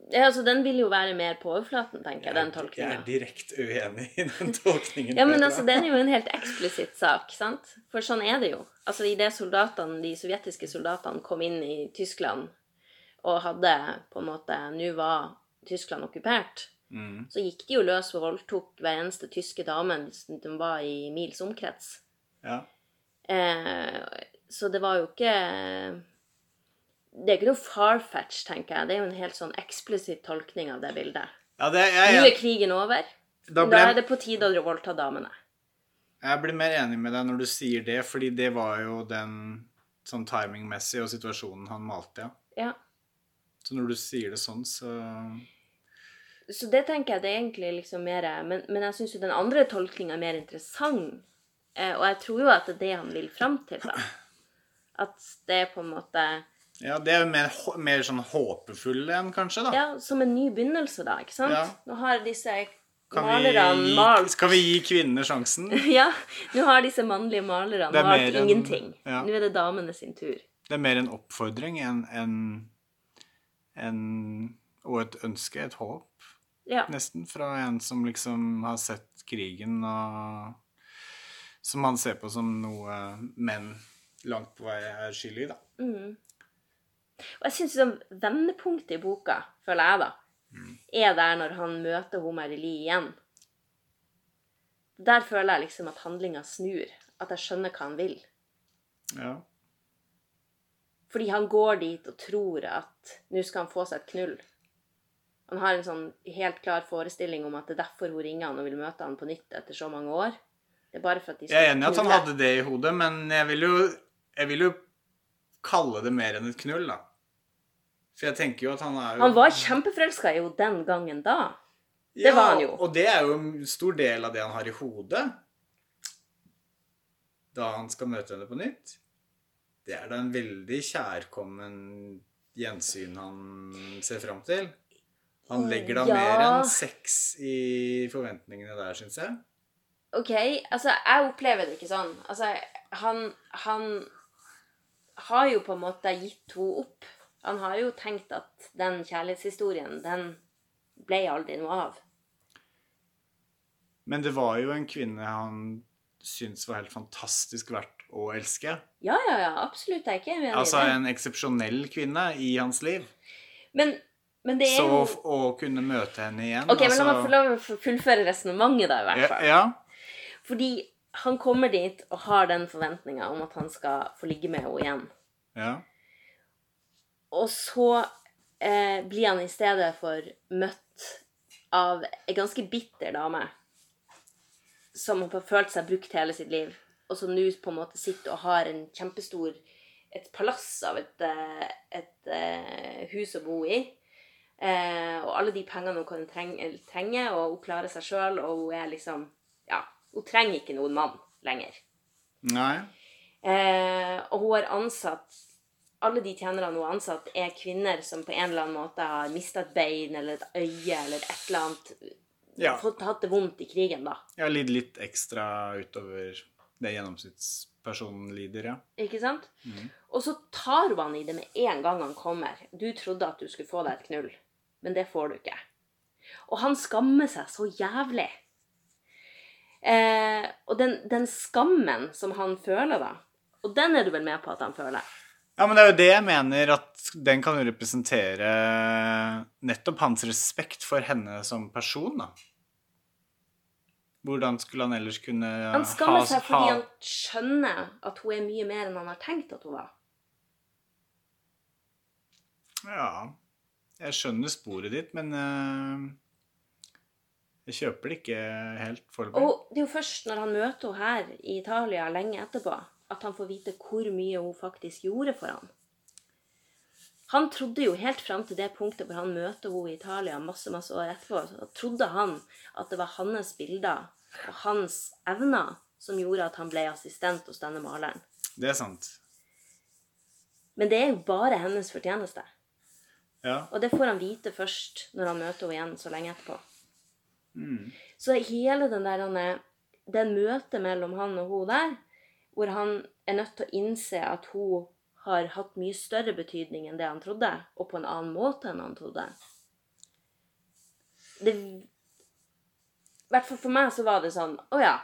Ja, altså Den vil jo være mer på overflaten, tenker jeg, den Jeg er direkte uenig i den tolkningen. Ja, men altså, det er jo en helt eksplisitt sak, sant? For sånn er det jo. Altså, Idet soldatene, de sovjetiske soldatene kom inn i Tyskland og hadde på en måte Nå var Tyskland okkupert. mm. Så gikk de jo løs og voldtok hver eneste tyske dame som var i mils omkrets. Ja. Eh, så det var jo ikke Det er ikke noe far-fetch, tenker jeg. Det er jo en helt sånn eksplisitt tolkning av det bildet. ja det, Nå jeg, er krigen over. da Da er det på tide å voldta damene. jeg blir mer enig med deg når du sier det, fordi det var jo den sånn timingmessig og situasjonen han malte, ja. Ja. Så når du sier det sånn, så Så det tenker jeg det er egentlig liksom mer Men, men jeg syns jo den andre tolkninga er mer interessant. Eh, og jeg tror jo at det er det han vil fram til, da. [laughs] At det er på en måte Ja, det er mer, mer sånn håpefulle enn, kanskje, da. Ja, som en ny begynnelse, da. ikke sant? Ja. Nå har disse malerne malt skal vi gi kvinnene sjansen? [laughs] Ja, nå har disse mannlige malerne er malt enn- ingenting. ja. Nå er det damene sin tur. Det er mer en oppfordring enn en, en, og et ønske, et håp, Ja. nesten, fra en som liksom har sett krigen, og som han ser på som noe menn langt på vei er skyld i, da. Mm. Og jeg syns liksom vendepunktet i boka, føler jeg, da, Mm. er der når han møter hun Mary-Lee igjen. Der føler jeg liksom at handlinga snur. At jeg skjønner hva han vil. Ja. Fordi han går dit og tror at nå skal han få seg et knull. Han har en sånn helt klar forestilling om at det er derfor hun ringer han og vil møte han på nytt etter så mange år. Det er bare for at de Jeg er enig i at han hadde det i hodet, men jeg vil jo, jeg vil jo kalle det mer enn et knull, da. For jeg tenker jo at han er jo Han var kjempeforelska jo den gangen da. det ja, var han jo. Og det er jo en stor del av det han har i hodet. da han skal møte henne på nytt, det er da en veldig kjærkommen gjensyn han ser fram til. Han legger da Ja. mer enn seks i forventningene der, syns jeg. OK, altså, jeg opplever det ikke sånn. Altså, han, han har jo på en måte gitt henne opp. Han har jo tenkt at den kjærlighetshistorien, den ble aldri noe av. Men det var jo en kvinne han syntes var helt fantastisk verdt å elske. Ja, ja, ja, absolutt. Jeg er ikke uenig Altså en eksepsjonell kvinne i hans liv. Men, men det er Så jo å å kunne møte henne igjen Ok, men la meg altså- fullføre resonnementet, da, i hvert ja, fall. ja. Fordi han kommer dit og har den forventninga om at han skal få ligge med henne igjen. ja. Og så eh, blir han i stedet for møtt av ei ganske bitter dame. Som har følt seg brukt hele sitt liv. Og som nå på en måte sitter og har en kjempestor Et palass av et, et, et eh, hus å bo i. Eh, og alle de pengene hun kan trenge og hun klarer seg sjøl, og hun er liksom Ja, hun trenger ikke noen mann lenger. Nei. Eh, og hun har ansatt Alle de tjenerne hun har ansatt, er kvinner som på en eller annen måte har mista et bein eller et øye eller et eller annet Ja. Fått hatt det vondt i krigen, da. Ja, lidd litt ekstra utover det gjennomsnittspersonen lider, ja. Ikke sant? Mm. Og så tar hun han i det med en gang han kommer. Du trodde at du skulle få deg et knull, men det får du ikke. Og han skammer seg så jævlig. Eh, og den, den skammen som han føler, da, og den er du vel med på at han føler? Ja, men det er jo det jeg mener, at den kan jo representere nettopp hans respekt for henne som person, da. Hvordan skulle han ellers kunne ha Han skammer seg fordi han skjønner at hun er mye mer enn han har tenkt at hun var. Ja. Jeg skjønner sporet ditt, men uh, jeg kjøper det ikke helt foreløpig. Og det er jo først når han møter henne her i Italia lenge etterpå, at han får vite hvor mye hun faktisk gjorde for han. Han trodde jo helt fram til det punktet hvor han møter henne i Italia masse masse år etterpå, så trodde han at det var hans bilder og hans evner som gjorde at han ble assistent hos denne maleren. Det er sant. Men det er jo bare hennes fortjeneste. Ja. Og det får han vite først når han møter henne igjen så lenge etterpå. Mm. Så hele den der den møtet mellom han og hun der, hvor han er nødt til å innse at hun har hatt mye større betydning enn det han trodde, og på en annen måte enn han trodde det, I hvert fall for meg så var det sånn Å ja,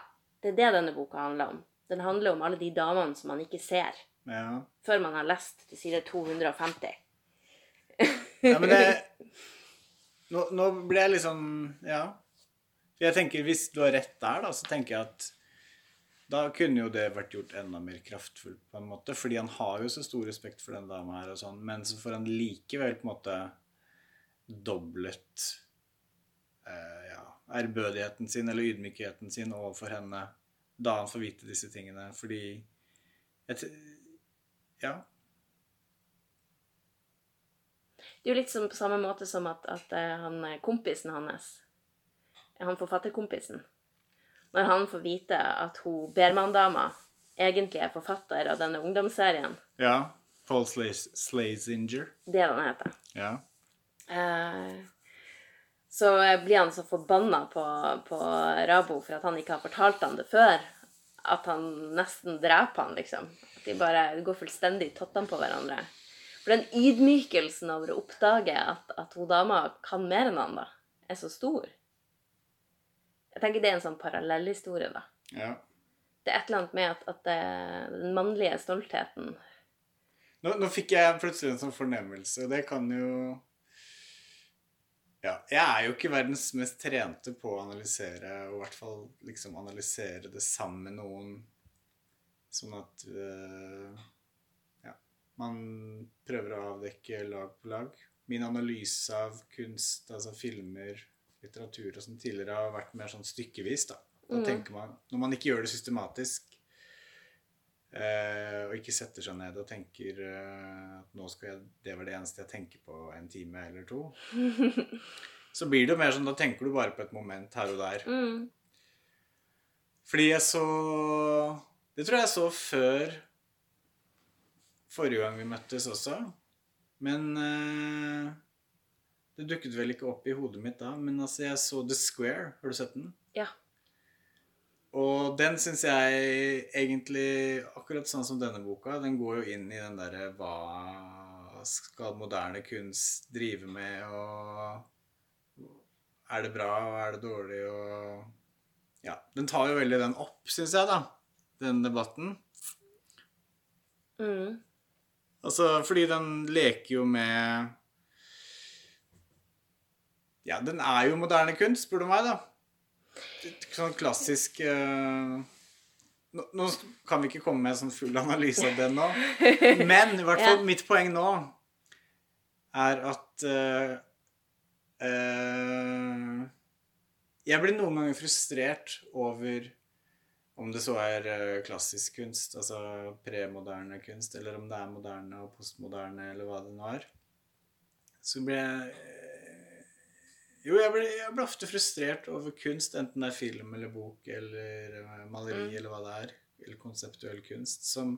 det er det denne boka handler om. Den handler om alle de damene som man ikke ser ja. før man har lest til side 250. Ja, men det nå, nå ble jeg liksom Ja. For jeg tenker, hvis du har rett der, da, så tenker jeg at da kunne jo det vært gjort enda mer kraftfullt, på en måte. Fordi han har jo så stor respekt for den dama her, og sånn, men så får han likevel på en måte doblet eh, ja, ærbødigheten sin, eller ydmykheten sin, overfor henne da han får vite disse tingene. Fordi et, Ja. Det er jo litt som på samme måte som at, at eh, han, eh, kompisen hans, han forfatterkompisen, når han får vite at hun Berman-dama egentlig er forfatter av denne ungdomsserien, ja. Paul Slazinger. det er det han heter, Ja. eh, så blir han så forbanna på, på Rabo for at han ikke har fortalt han det før, at han nesten dreper han, liksom. At de bare går fullstendig i tottene på hverandre. For den ydmykelsen over å oppdage at, at hun dama kan mer enn han, da, er så stor. Jeg tenker det er en sånn parallellhistorie, da. ja. Det er et eller annet med at, at det, den mannlige stoltheten Nå, nå fikk jeg plutselig en sånn fornemmelse, og det kan jo Ja, jeg er jo ikke verdens mest trente på å analysere, og i hvert fall liksom analysere det sammen med noen, sånn at øh, Ja, man prøver å avdekke lag på lag. Min analyse av kunst, altså filmer, litteratur og som tidligere har vært mer sånn stykkevis, da. Da Mm. tenker man, Når man ikke gjør det systematisk, eh, og ikke setter seg ned og tenker eh, at nå skal jeg, det var det eneste jeg tenker på en time eller to, [laughs] så blir det jo mer sånn da tenker du bare på et moment her og der. mm. Fordi jeg så Det tror jeg jeg så før forrige gang vi møttes også. Men eh, det dukket vel ikke opp i hodet mitt da. Men altså, jeg så The Square. Har du sett den? Ja. Og den syns jeg egentlig, akkurat sånn som denne boka, den går jo inn i den derre Hva skal moderne kunst drive med, og Er det bra, og er det dårlig, og Ja. Den tar jo veldig den opp, syns jeg, da. Den debatten. Mm. Altså, fordi den leker jo med Ja, den er jo moderne kunst, spør du meg, da. Sånn klassisk uh... nå, nå, kan vi ikke komme med en sånn full analyse av den nå. Men i hvert [laughs] fall ja. mitt poeng nå er at uh, uh, Jeg blir noen ganger frustrert over om det så er klassisk kunst, altså premoderne kunst, eller om det er moderne og postmoderne, eller hva det nå er, så blir jeg jo, jeg blir, jeg blir, ofte frustrert over kunst, enten det er film eller bok eller eh, maleri mm. eller hva det er, eller konseptuell kunst, som,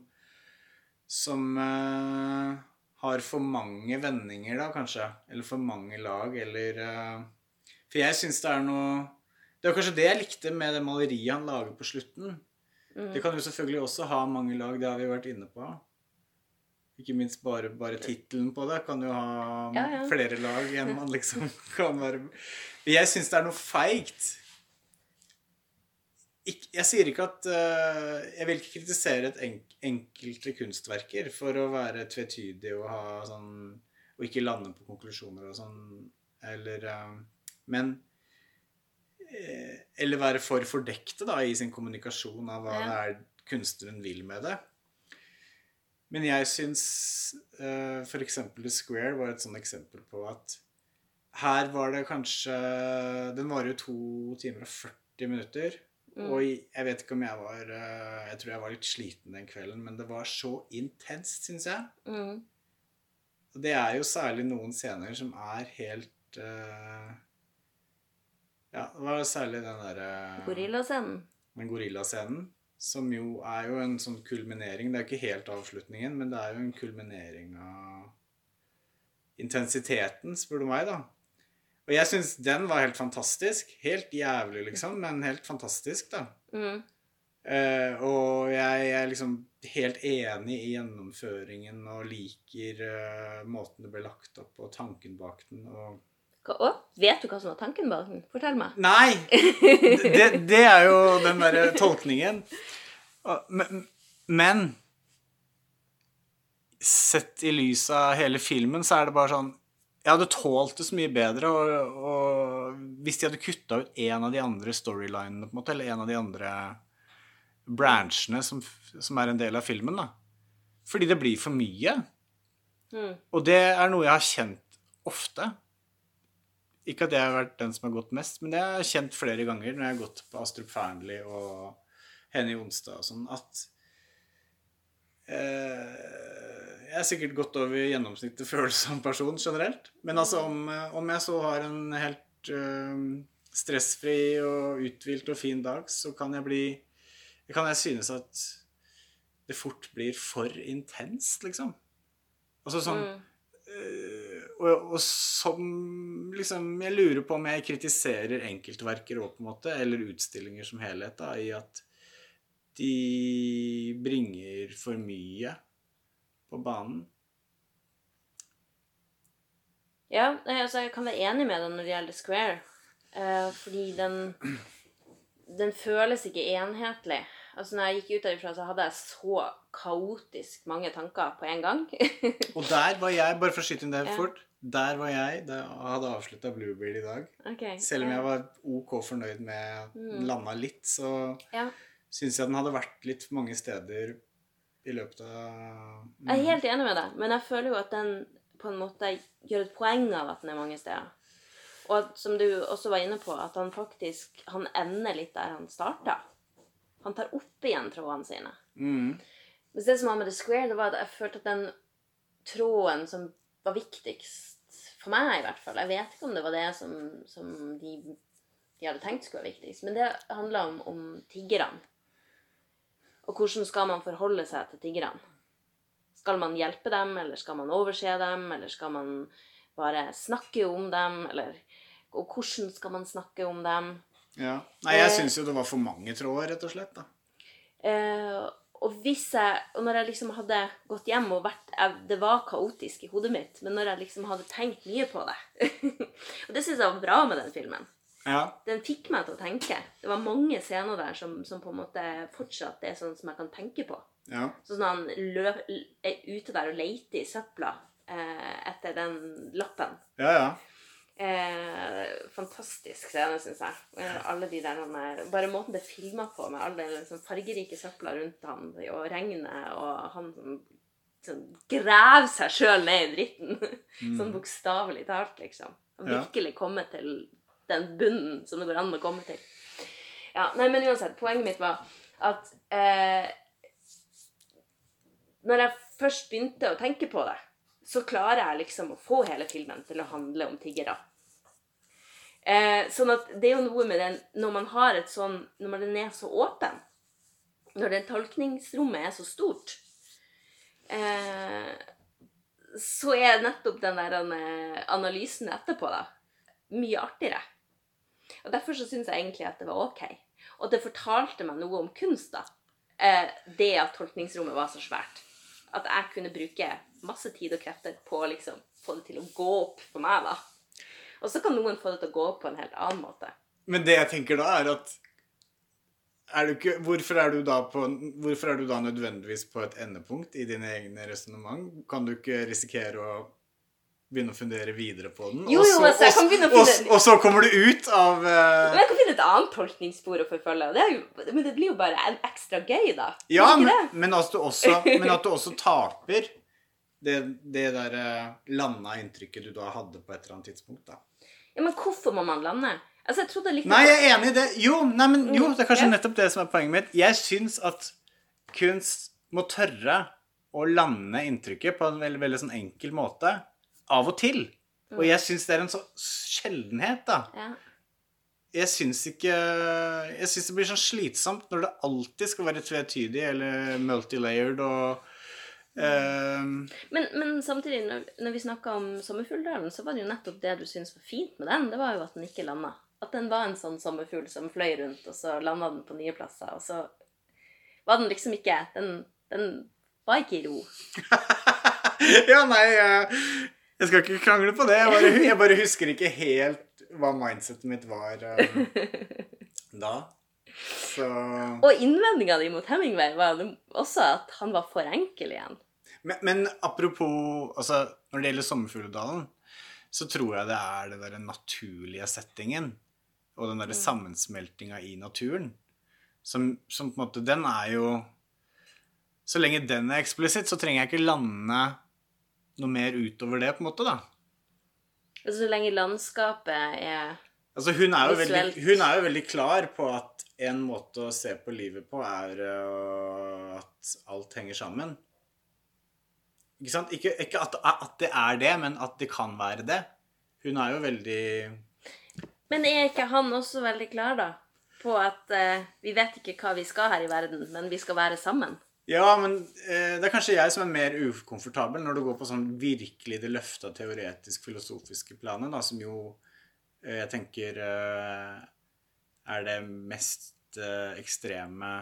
som uh, har for mange vendinger, da, kanskje. Eller for mange lag, eller uh, For jeg syns det er noe Det var kanskje det jeg likte med det maleriet han lager på slutten. Mm. Det kan jo selvfølgelig også ha mange lag, det har vi vært inne på. Ikke minst bare, bare tittelen på det kan jo ha ja, ja. flere lag enn man liksom [laughs] kan være Jeg syns det er noe feigt. Jeg sier ikke at uh, Jeg vil ikke kritisere et enk enkelte kunstverker for å være tvetydig og ha sånn Og ikke lande på konklusjoner og sånn, eller uh, Men uh, Eller være for fordekte da i sin kommunikasjon av hva ja. det er kunstneren vil med det. Men jeg syns uh, f.eks. The Square var et sånt eksempel på at her var det kanskje Den varer jo to timer og 40 minutter. Mm. Og jeg vet ikke om jeg var uh, Jeg tror jeg var litt sliten den kvelden, men det var så intenst, syns jeg. Mm. Og det er jo særlig noen scener som er helt uh, Ja, det var særlig den derre uh, Gorillascenen. Den gorillascenen. Som jo er jo en sånn kulminering. Det er ikke helt avslutningen, men det er jo en kulminering av intensiteten, spør du meg, da. Og jeg syns den var helt fantastisk. Helt jævlig, liksom, men helt fantastisk, da. Mm. Uh, og jeg, er liksom helt enig i gjennomføringen og liker uh, måten det ble lagt opp og tanken bak den. og å, vet du hva som var tanken bak den? Fortell meg. Nei! Det, det er jo den derre tolkningen. Men, men sett i lys av hele filmen, så er det bare sånn Jeg hadde tålt det så mye bedre og, og hvis de hadde kutta ut en av de andre storylinene, på en måte, eller en av de andre branchene som, som er en del av filmen, da. Fordi det blir for mye. Mm. Og det er noe jeg har kjent ofte. Ikke at jeg har vært den som har gått mest, men det har jeg kjent flere ganger når jeg har gått på Astrup Fearnley og Henny Onsdag og sånn, at eh, Jeg er sikkert godt over gjennomsnittet [laughs] følsom person generelt. Men altså om, om, jeg så har en helt eh, stressfri og uthvilt og fin dag, så kan jeg bli Kan jeg synes at det fort blir for intenst, liksom. Altså sånn mm. eh, og, og, som liksom Jeg lurer på om jeg kritiserer enkeltverker òg, på en måte, eller utstillinger som helhet, da, i at de bringer for mye på banen. Ja, altså jeg kan være enig med deg når det gjelder Square. Eh, fordi den Den føles ikke enhetlig. Altså når jeg gikk ut derifra, så hadde jeg så kaotisk mange tanker på en gang. [laughs] og der var jeg, bare for å skyte inn det fort der var jeg da hadde avslutta Bluebeard i dag. Okay, Selv om jeg var ok fornøyd med mm. landa litt, så ja. syns jeg den hadde vært litt mange steder i løpet av mm. Jeg er mm. helt enig med deg, men jeg føler jo at den på en måte gjør et poeng av at den er mange steder. Og at, som du også var inne på, at han faktisk han ender litt der han starta. Han tar opp igjen trådene sine. Mm. Mens det som var med The Square, det var at jeg følte at den tråden som var viktigst for meg, i hvert fall. Jeg vet ikke om det var det som, som de, de, hadde tenkt skulle være viktigst, men det handla om, om tiggerne. Og hvordan skal man forholde seg til tiggerne? Skal man hjelpe dem, eller skal man overse dem, eller skal man bare snakke om dem, eller Og hvordan skal man snakke om dem? Ja. Nei, jeg syns jo det var for mange tråder, rett og slett. da. Eh, og hvis jeg Og når jeg liksom hadde gått hjem og vært jeg, Det var kaotisk i hodet mitt, men når jeg liksom hadde tenkt mye på det [laughs] Og det syns jeg var bra med den filmen. Ja. Den fikk meg til å tenke. Det var mange scener der som, som på en måte fortsatt er sånn som jeg kan tenke på. ja. Sånn at han løp, er ute der og leter i søpla eh, etter den lappen. Ja, ja. Eh, fantastisk scene, syns jeg. Alle de der, han er- bare måten det er filma på, med alle de liksom, fargerike søpla rundt han, og regnet, og han som sånn, graver seg sjøl ned i dritten. [laughs] sånn bokstavelig talt, liksom. Og Ja. virkelig komme til den bunnen som det går an å komme til. Ja, nei, men uansett, poenget mitt var at eh, når jeg først begynte å tenke på det, så klarer jeg liksom å få hele filmen til å handle om tiggere. Eh, sånn at det er jo noe med den Når man har et sånn Når den er så åpen, når den tolkningsrommet er så stort, eh, så er nettopp den der eh, analysen etterpå da, mye artigere. Og Derfor så syns jeg egentlig at det var ok. Og det fortalte meg noe om kunst, da. Eh, det at tolkningsrommet var så svært. At jeg kunne bruke masse tid og krefter på å liksom få det til å gå opp for meg, da. Og så kan noen få det til å gå opp på en helt annen måte. Men det jeg tenker da, er at er du ikke, hvorfor, er du da på, hvorfor er du da nødvendigvis på et endepunkt i dine egne resonnement? Kan du ikke risikere å begynne å fundere videre på den? Jo, jo, altså, jeg kan begynne å fundere- og så kommer du ut av uh... Men jeg kan finne et annet tolkningsspor å forfølge. Det er jo, men det blir jo bare en ekstra gøy, da. Ja, men, men, at du også, men at du også taper det, det der eh, landa inntrykket du da hadde på et eller annet tidspunkt. da. Ja, Men hvorfor må man lande? Altså, jeg trodde litt Nei, jeg er enig i det. Jo, nei, men, jo Mm, det er kanskje nettopp det som er poenget mitt. Jeg syns at kunst må tørre å lande inntrykket på en veldig, veldig sånn enkel måte. Av og til. Og jeg syns det er en sånn sjeldenhet, da. ja. Jeg syns ikke Jeg syns det blir sånn slitsomt når det alltid skal være tvetydig eller multilayered og ehm, Men, men samtidig, når, når vi snakka om Sommerfugldalen, så var det jo nettopp det du syntes var fint med den. Det var jo at den ikke landa. At den var en sånn sommerfugl som fløy rundt, og så landa den på nye plasser. Og så var den liksom ikke Den, den var ikke i ro. [laughs] Ja, nei, jeg, jeg skal ikke krangle på det. Jeg bare, jeg bare husker ikke helt hva mindsetet mitt var um, da. Så Og innvendinga di mot Hemingway var også at han var for enkel igjen. Men, men apropos altså, Når det gjelder Sommerfugledalen, så tror jeg det er den der naturlige settingen og den der sammensmeltinga i naturen som, som på en måte Den er jo Så lenge den er eksplisitt, så trenger jeg ikke lande noe mer utover det, på en måte, da. Altså, så lenge landskapet er Altså, hun er, veldig, hun er jo veldig klar på at en måte å se på livet på er øh, at alt henger sammen. Ikke sant? Ikke, ikke at, at det er det, men at det kan være det. Hun er jo veldig Men er ikke han også veldig klar, da? På at eh, vi vet ikke hva vi skal her i verden, men vi skal være sammen. Ja, men eh, det er kanskje jeg som er mer ukomfortabel når du går på sånn virkelig det løfta teoretisk-filosofiske planet, da, som jo eh, jeg tenker eh, er det mest eh, ekstreme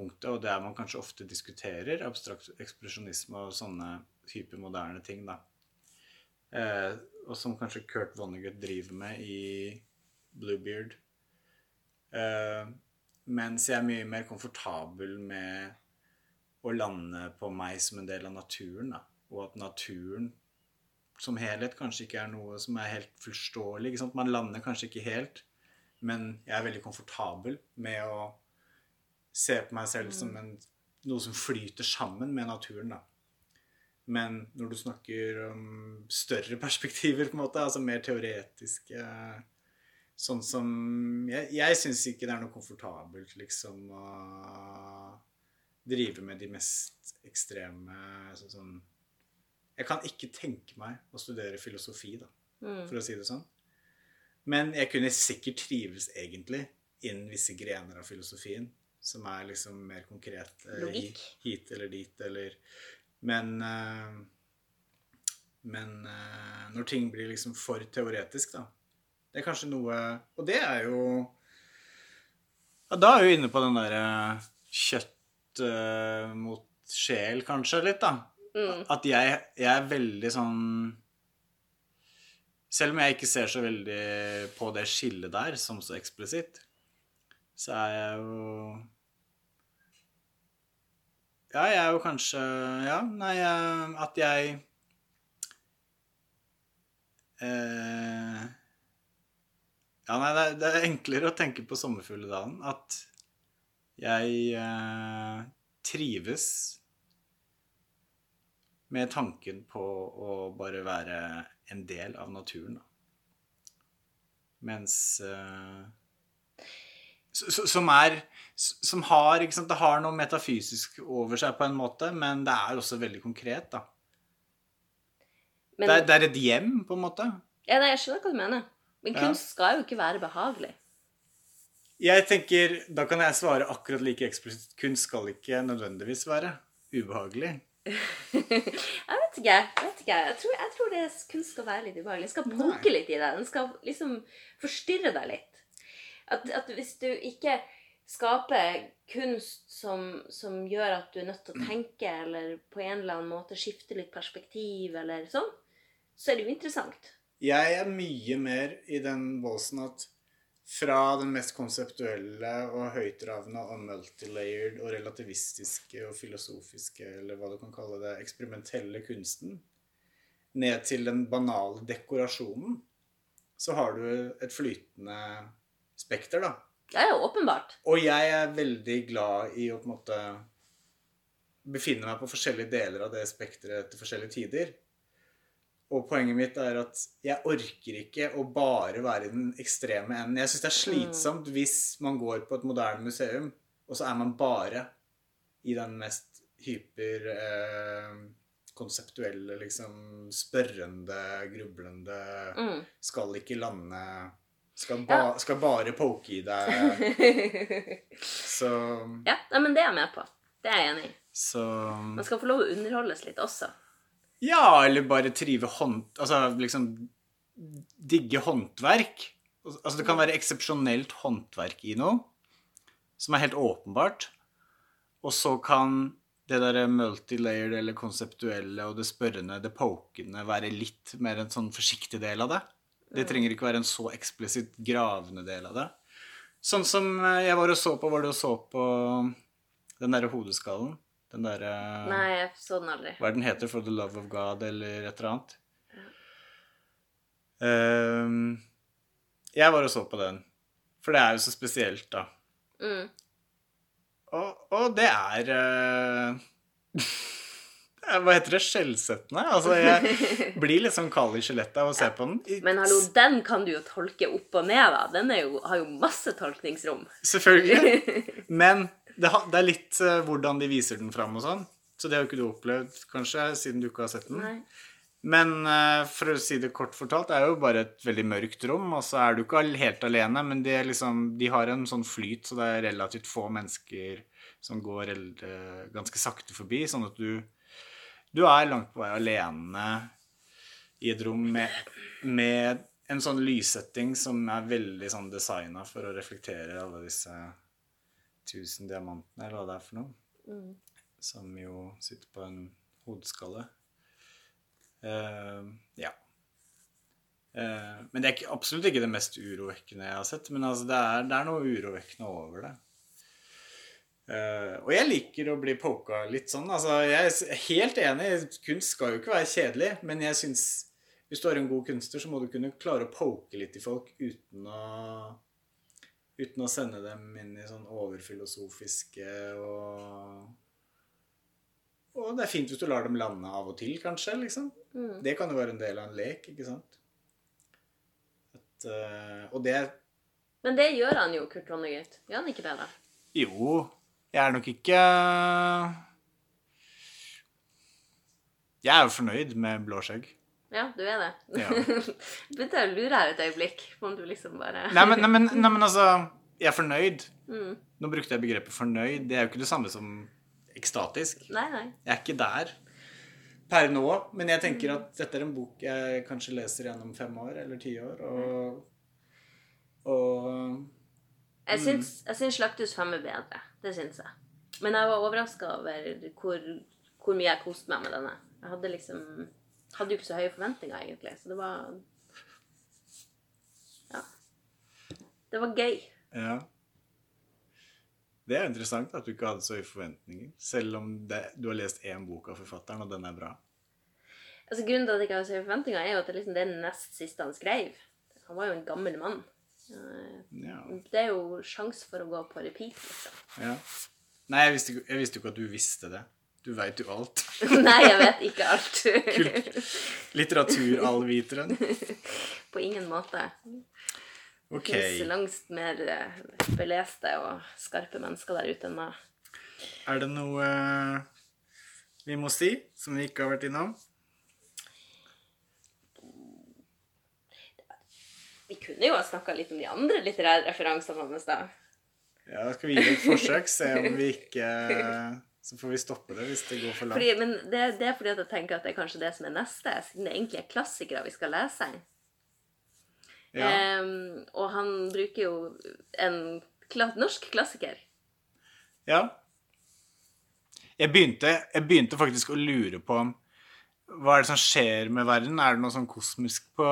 punktet, og der man kanskje ofte diskuterer abstrakt ekspresjonisme og sånne hypermoderne ting, da. Eh, og som kanskje Kurt Vonnegut driver med i Bluebeard. Eh, mens jeg er mye mer komfortabel med å lande på meg som en del av naturen, da. Og at naturen som helhet kanskje ikke er noe som er helt forståelig. Man lander kanskje ikke helt, men jeg er veldig komfortabel med å se på meg selv som en, noe som flyter sammen med naturen, da. Men når du snakker om større [laughs] perspektiver, på en måte, altså mer teoretiske Sånn som Jeg, jeg syns ikke det er noe komfortabelt, liksom, å drive med de mest ekstreme sånn, sånn Jeg kan ikke tenke meg å studere filosofi, da, Mm. for å si det sånn. Men jeg kunne sikkert trives egentlig innen visse grener av filosofien. Som er liksom mer konkret. eh, Logikk. Hit eller dit, eller Men eh, Men eh, når ting blir liksom for teoretisk, da. Det er kanskje noe Og det er jo ja, Da er vi inne på den derre kjøtt mot sjel, kanskje, litt, da. Mm. At jeg, jeg er veldig sånn Selv om jeg ikke ser så veldig på det skillet der som så eksplisitt, så er jeg jo Ja, jeg er jo kanskje Ja, nei, at jeg eh, Ja, nei, det er, er enklere å tenke på sommerfugledagen at jeg eh, trives med tanken på å bare være en del av naturen. Da. Mens eh, Som er Som har sant, Det har noe metafysisk over seg på en måte, men det er også veldig konkret. da. Men, Det er, det er et hjem, på en måte. ja, nei, jeg skjønner hva du mener. Men Ja. kunst skal jo ikke være behagelig. Jeg tenker, Da kan jeg svare akkurat like eksplisitt. Kunst skal ikke nødvendigvis være ubehagelig. [laughs] jeg vet ikke. Jeg vet ikke. Jeg tror, jeg tror det kunst skal være litt ubehagelig. Den skal poke litt i deg. Den skal liksom forstyrre deg litt. At, at hvis du ikke skaper kunst som, som gjør at du er nødt til å tenke, eller på en eller annen måte skifte litt perspektiv, eller sånn, så er det jo interessant. Jeg er mye mer i den båsen at fra den mest konseptuelle og høytravende og multilayered og relativistiske og filosofiske, eller hva du kan kalle det, eksperimentelle kunsten, ned til den banale dekorasjonen, så har du et flytende spekter, da. Ja, ja, åpenbart. Og jeg er veldig glad i å på en måte befinne meg på forskjellige deler av det spekteret til forskjellige tider. Og poenget mitt er at jeg orker ikke å bare være i den ekstreme enden. Jeg syns det er slitsomt hvis man går på et moderne museum, og så er man bare i den mest hyper eh, liksom spørrende, grublende Mm. Skal ikke lande Skal, ba, Ja. skal bare poke i deg. [laughs] Så, ja, nei, men det er jeg med på. Det er jeg enig i. så Man skal få lov å underholdes litt også. Ja, eller bare trive hånd... Altså liksom digge håndverk. Altså det kan være eksepsjonelt håndverk i noe, som er helt åpenbart. Og så kan det derre multilayered eller konseptuelle og det spørrende, det pokende, være litt mer en sånn forsiktig del av det. Det trenger ikke være en så eksplisitt gravende del av det. Sånn som eh, jeg var og så på Var det og så på den derre hodeskallen? Den derre Nei, jeg så den aldri. hva er den heter? For the love of God, eller et eller annet? Um, jeg var og så på den. For det er jo så spesielt, da. Mm. Og, og det er uh... [laughs] Hva heter det? Skjellsettende. Altså, jeg blir litt sånn kald i skjelettet av å se på den. Men hallo, den kan du jo tolke opp og ned, da. Den er jo, har jo masse tolkningsrom. Selvfølgelig. [laughs] Men det, er litt eh, hvordan de viser den fram og sånn. Så det har jo ikke du opplevd, kanskje, siden du ikke har sett den. Nei. Men eh, for å si det kort fortalt, det er jo bare et veldig mørkt rom. Og så er du ikke helt alene, men det er liksom, de har en sånn flyt, så det er relativt få mennesker som går eh, ganske sakte forbi. Sånn at du, du er langt på vei alene i et rom med, med en sånn lyssetting som er veldig sånn designa for å reflektere alle disse tusen diamantene, eller hva det er for noe Mm. som jo sitter på en hodeskalle. Uh, ja. Uh, men det er ikke, absolutt ikke det mest urovekkende jeg har sett. Men altså, det, er, det er noe urovekkende over det. Eh, og jeg liker å bli poka litt sånn. Altså, jeg er helt enig. Kunst skal jo ikke være kjedelig, men jeg syns hvis du er en god kunstner, så må du kunne klare å poke litt i folk uten å Uten å sende dem inn i sånn overfilosofiske og Og det er fint hvis du lar dem lande av og til, kanskje. liksom. Mm. Det kan jo være en del av en lek, ikke sant? At, uh, og det Men det gjør han jo, Kurt Vonnegut. Gjør han ikke det, da? Jo, jeg er nok ikke Jeg er jo fornøyd med blå skjegg. Ja, du er det. Ja. [laughs] Begynte jeg å lure her et øyeblikk på om du liksom bare Nei, men, nei, men, nei, men altså jeg er fornøyd. Mm. Nå brukte jeg begrepet fornøyd. Det er jo ikke det samme som ekstatisk. Nei, nei. Jeg er ikke der per nå. Men jeg tenker at dette er en bok jeg kanskje leser gjennom fem år eller ti år. Og, og Jeg jeg syns 'Slakthus 5' er bedre. Det syns jeg. Men jeg var overraska over hvor, hvor, mye jeg koste meg med denne. Jeg hadde liksom Hadde jo ikke så høye forventninger, egentlig. Så det var Ja. Det var gøy. Ja. Det er interessant at du ikke hadde så høye forventninger, selv om det, du har lest én bok av forfatteren, og den er bra. Altså Grunnen til at jeg ikke har så høye forventninger, er jo at det, liksom, det er nest siste han skrev. Han var jo en gammel mann. Ja. Det er jo sjanse for å gå på repeat, liksom. Ja. Nei, jeg visste, jeg visste jo ikke at du visste det. Du veit jo alt. [laughs] Nei, jeg vet ikke alt. [laughs] Litteraturallviteren. [laughs] På ingen måte. Ok. Det fins langt mer eh, beleste og skarpe mennesker der ute enn meg. Er det noe eh, vi må si som vi ikke har vært innom? Vi kunne jo ha snakka litt om de andre litterære referansene hans, da. Ja, skal vi gi et forsøk? Se om vi [laughs] ikke Så får vi stoppe det hvis det går for langt. Fordi, men det, det, er fordi at jeg tenker at det er kanskje det som er neste, siden det egentlig er klassikere vi skal lese. Ja. Um, og han bruker jo en kla norsk klassiker. Ja. Jeg begynte, jeg begynte, faktisk å lure på hva er det som skjer med verden. Er det noe sånn kosmisk, på,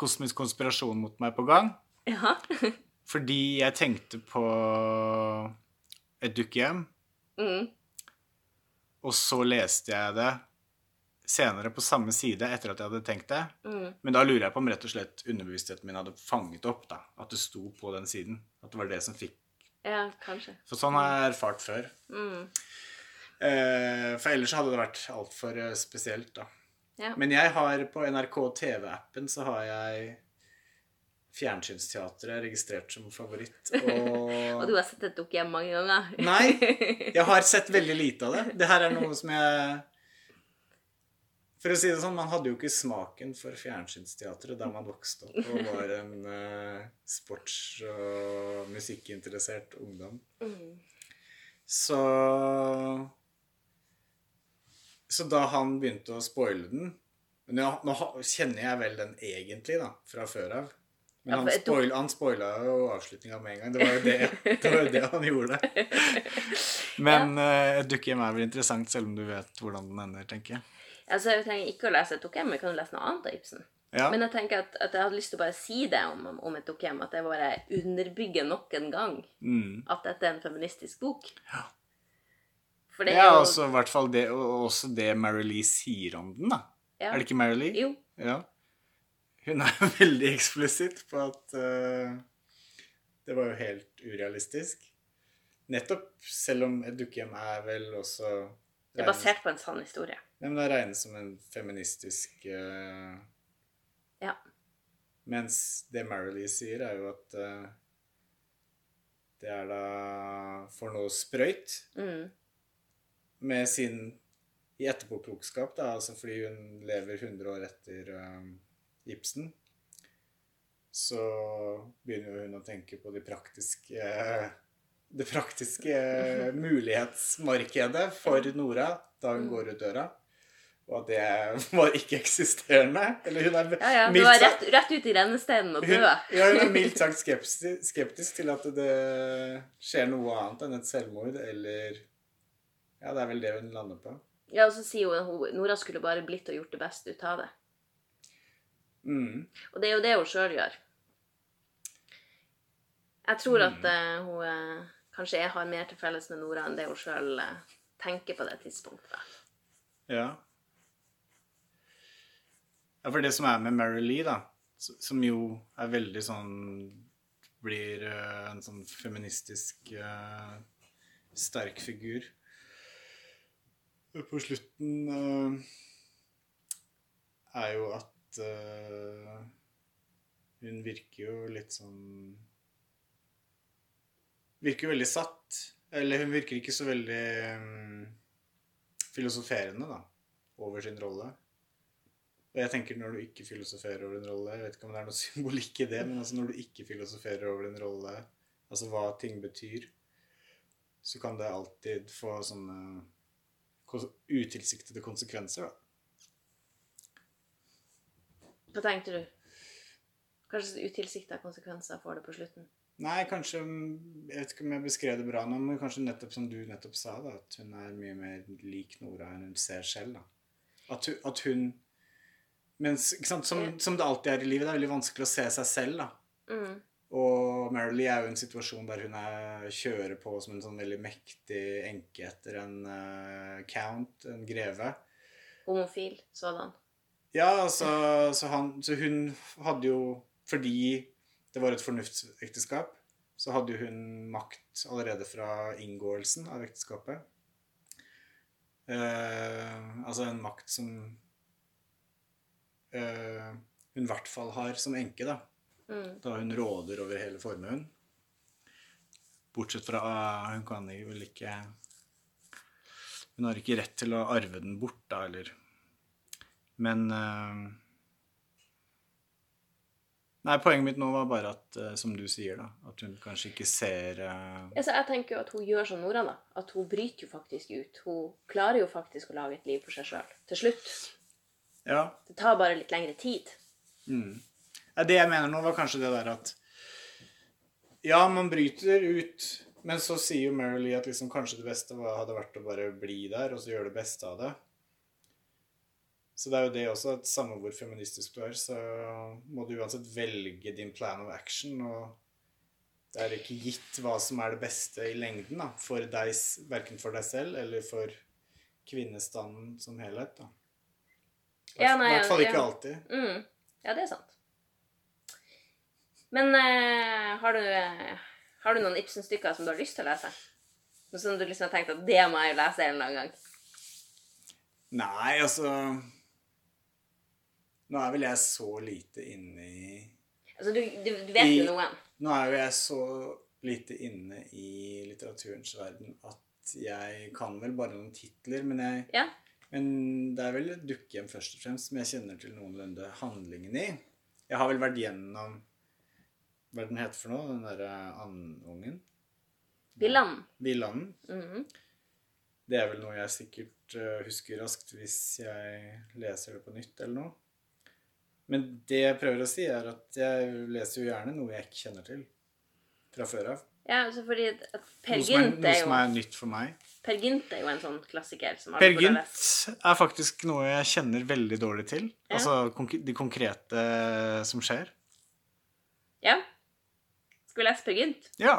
kosmisk konspirasjon mot meg på gang? Ja. Fordi jeg tenkte på et dukkehjem. Mm. Og så leste jeg det senere på samme side etter at jeg hadde tenkt det. Mm. Men da lurer jeg på om rett og slett underbevisstheten min hadde fanget opp da, at det sto på den siden. At det var det som fikk Ja, kanskje. For sånn har jeg erfart før. Mm. Eh, for ellers hadde det vært altfor eh, spesielt, da. Ja. Men jeg har på NRK TV-appen så har jeg Fjernsynsteatret registrert som favoritt. [laughs] Og... og du har sett dette ikke dukkehjem mange ganger? [laughs] Nei, jeg har sett [laughs] veldig lite av det. Det her er noe som jeg For å si det sånn, man hadde jo ikke smaken for fjernsynsteatret da man vokste opp og var en uh, sports- og musikkinteressert ungdom. Mm. Så Så da han begynte å spoile den Nå, nå kjenner jeg vel den egentlig, da, fra før av. Men han, spoil, han spoila jo avslutninga med en gang. Det var jo det, det, var jo det han gjorde. [laughs] Men ja. uh, dukkehjem er vel interessant, selv om du vet hvordan den ender, tenker jeg. Altså, Jeg trenger ikke å lese et dukkehjem, jeg kan lese noe annet av Ibsen. Ja. Men jeg tenker at, at, jeg hadde lyst til å bare si det om, om et dukkehjem. At jeg bare underbygger nok en gang mm. at dette er en feministisk bok. Ja. For det er ja, jo også, i hvert fall det, og også det Mary Lee sier om den, da. Ja. Er det ikke Mary Lee? Jo. Ja. Hun er [laughs] veldig eksplisitt på at uh, det var jo helt urealistisk. Nettopp, selv om et dukkehjem er vel også Det er basert på en sann historie. Men det regnes som en feministisk uh, Ja. Mens det Marilee sier, er jo at uh, det er da for noe sprøyt mm. Med sin i etterpåklokskap, da, altså fordi hun lever 100 år etter um, Ibsen, så begynner hun å tenke på de praktiske det praktiske mulighetsmarkedet for Nora da hun går ut døra. Og at det var ikke-eksisterende. Eller hun er ja, ja, Du var rett, rett ut i rennesteinen og døde. ja, hun er mildt sagt skeptisk, skeptisk, til at det skjer noe annet enn et selvmord, eller Ja, det er vel det hun lander på. Ja, og så sier hun at Nora skulle bare blitt og gjort det beste ut av det. Mm. Og det er jo det hun sjøl gjør. Jeg tror at uh, hun uh, kanskje jeg har mer til felles med Nora enn det hun sjøl uh, eh, tenker på det tidspunktet. Ja. Ja, for det som er med Mary Lee, da, som jo er veldig sånn Blir en sånn feministisk sterk figur på slutten, er jo at uh, hun virker jo litt sånn Virker veldig satt. Eller hun virker ikke så veldig um, filosoferende, da, over sin rolle. Og jeg tenker når du ikke filosoferer over en rolle Jeg vet ikke om det er noe [laughs] symbolikk i det, men altså når du ikke filosoferer over en rolle Altså hva ting betyr, så kan det alltid få sånne utilsiktede konsekvenser, da. Hva tenkte du? Kanskje utilsikta konsekvenser får det på slutten? Nei, kanskje Jeg vet ikke om jeg beskrev det bra nå, men kanskje nettopp som du nettopp sa, da, at hun er mye mer lik Nora enn hun ser selv. da. At hun, at hun mens, sant, som, som det alltid er i livet, det er veldig vanskelig å se seg selv. da. Mm. Og Marilee er jo i en situasjon der hun er, kjører på som en sånn veldig mektig enke etter en uh, count, en greve. Homofil sådan. Ja, altså, så, han, så hun hadde jo Fordi det var et fornuftsekteskap, så hadde hun makt allerede fra inngåelsen av ekteskapet. Uh, altså en makt som uh, hun i hvert fall har som enke, da. Mm. Da hun råder over hele formuen. Bortsett fra eh, Hun kan vel ikke Hun har ikke rett til å arve den bort, da, eller Men eh, Nei, poenget mitt nå var bare at, eh, som du sier, da, at hun kanskje ikke ser uh... Altså, jeg tenker jo at hun gjør som Nora, da. At hun bryter jo faktisk ut. Hun klarer jo faktisk å lage et liv for seg sjøl. Til slutt. Ja. Det tar bare litt lengre tid. Mm. Ja, Det jeg mener nå, var kanskje det der at Ja, man bryter ut, men så sier jo Marilee at liksom kanskje det beste hadde vært å bare bli der og så gjøre det beste av det. Så det er jo det også, at samme hvor feministisk du er, så må du uansett velge din plan of action. Og det er ikke gitt hva som er det beste i lengden, da. For deg, verken for deg selv eller for kvinnestanden som helhet, da. I hvert fall ikke alltid. Mm. Ja, det er sant. Men eh, har, du, eh, har du noen Ibsen-stykker som du har lyst til å lese? Noe som du liksom har tenkt at det må jeg jo lese en eller annen gang? Nei, altså Nå er vel jeg så lite inne i Altså, du, du, du vet jo noen. Nå er jo jeg så lite inne i litteraturens verden at jeg kan vel bare noen titler, men jeg Ja. Men det er vel dukkehjem først og fremst som jeg kjenner til noenlunde handlingen i. Jeg har vel vært gjennom Hva er den heter for noe? Den derre andungen? Villanden. Villanden. Mhm. Det er vel noe jeg sikkert eh, husker raskt hvis jeg leser det på nytt eller noe. Men det jeg prøver å si, er at jeg leser jo gjerne noe jeg ikke kjenner til fra før av. Ja, altså fordi Per Gynt er, er, jo noe som er nytt for meg. Per Gynt er jo en sånn klassiker som Per Gynt er faktisk noe jeg kjenner veldig dårlig til. Ja. Altså de konkrete som skjer. Ja. Skal jeg Per Gynt? Ja.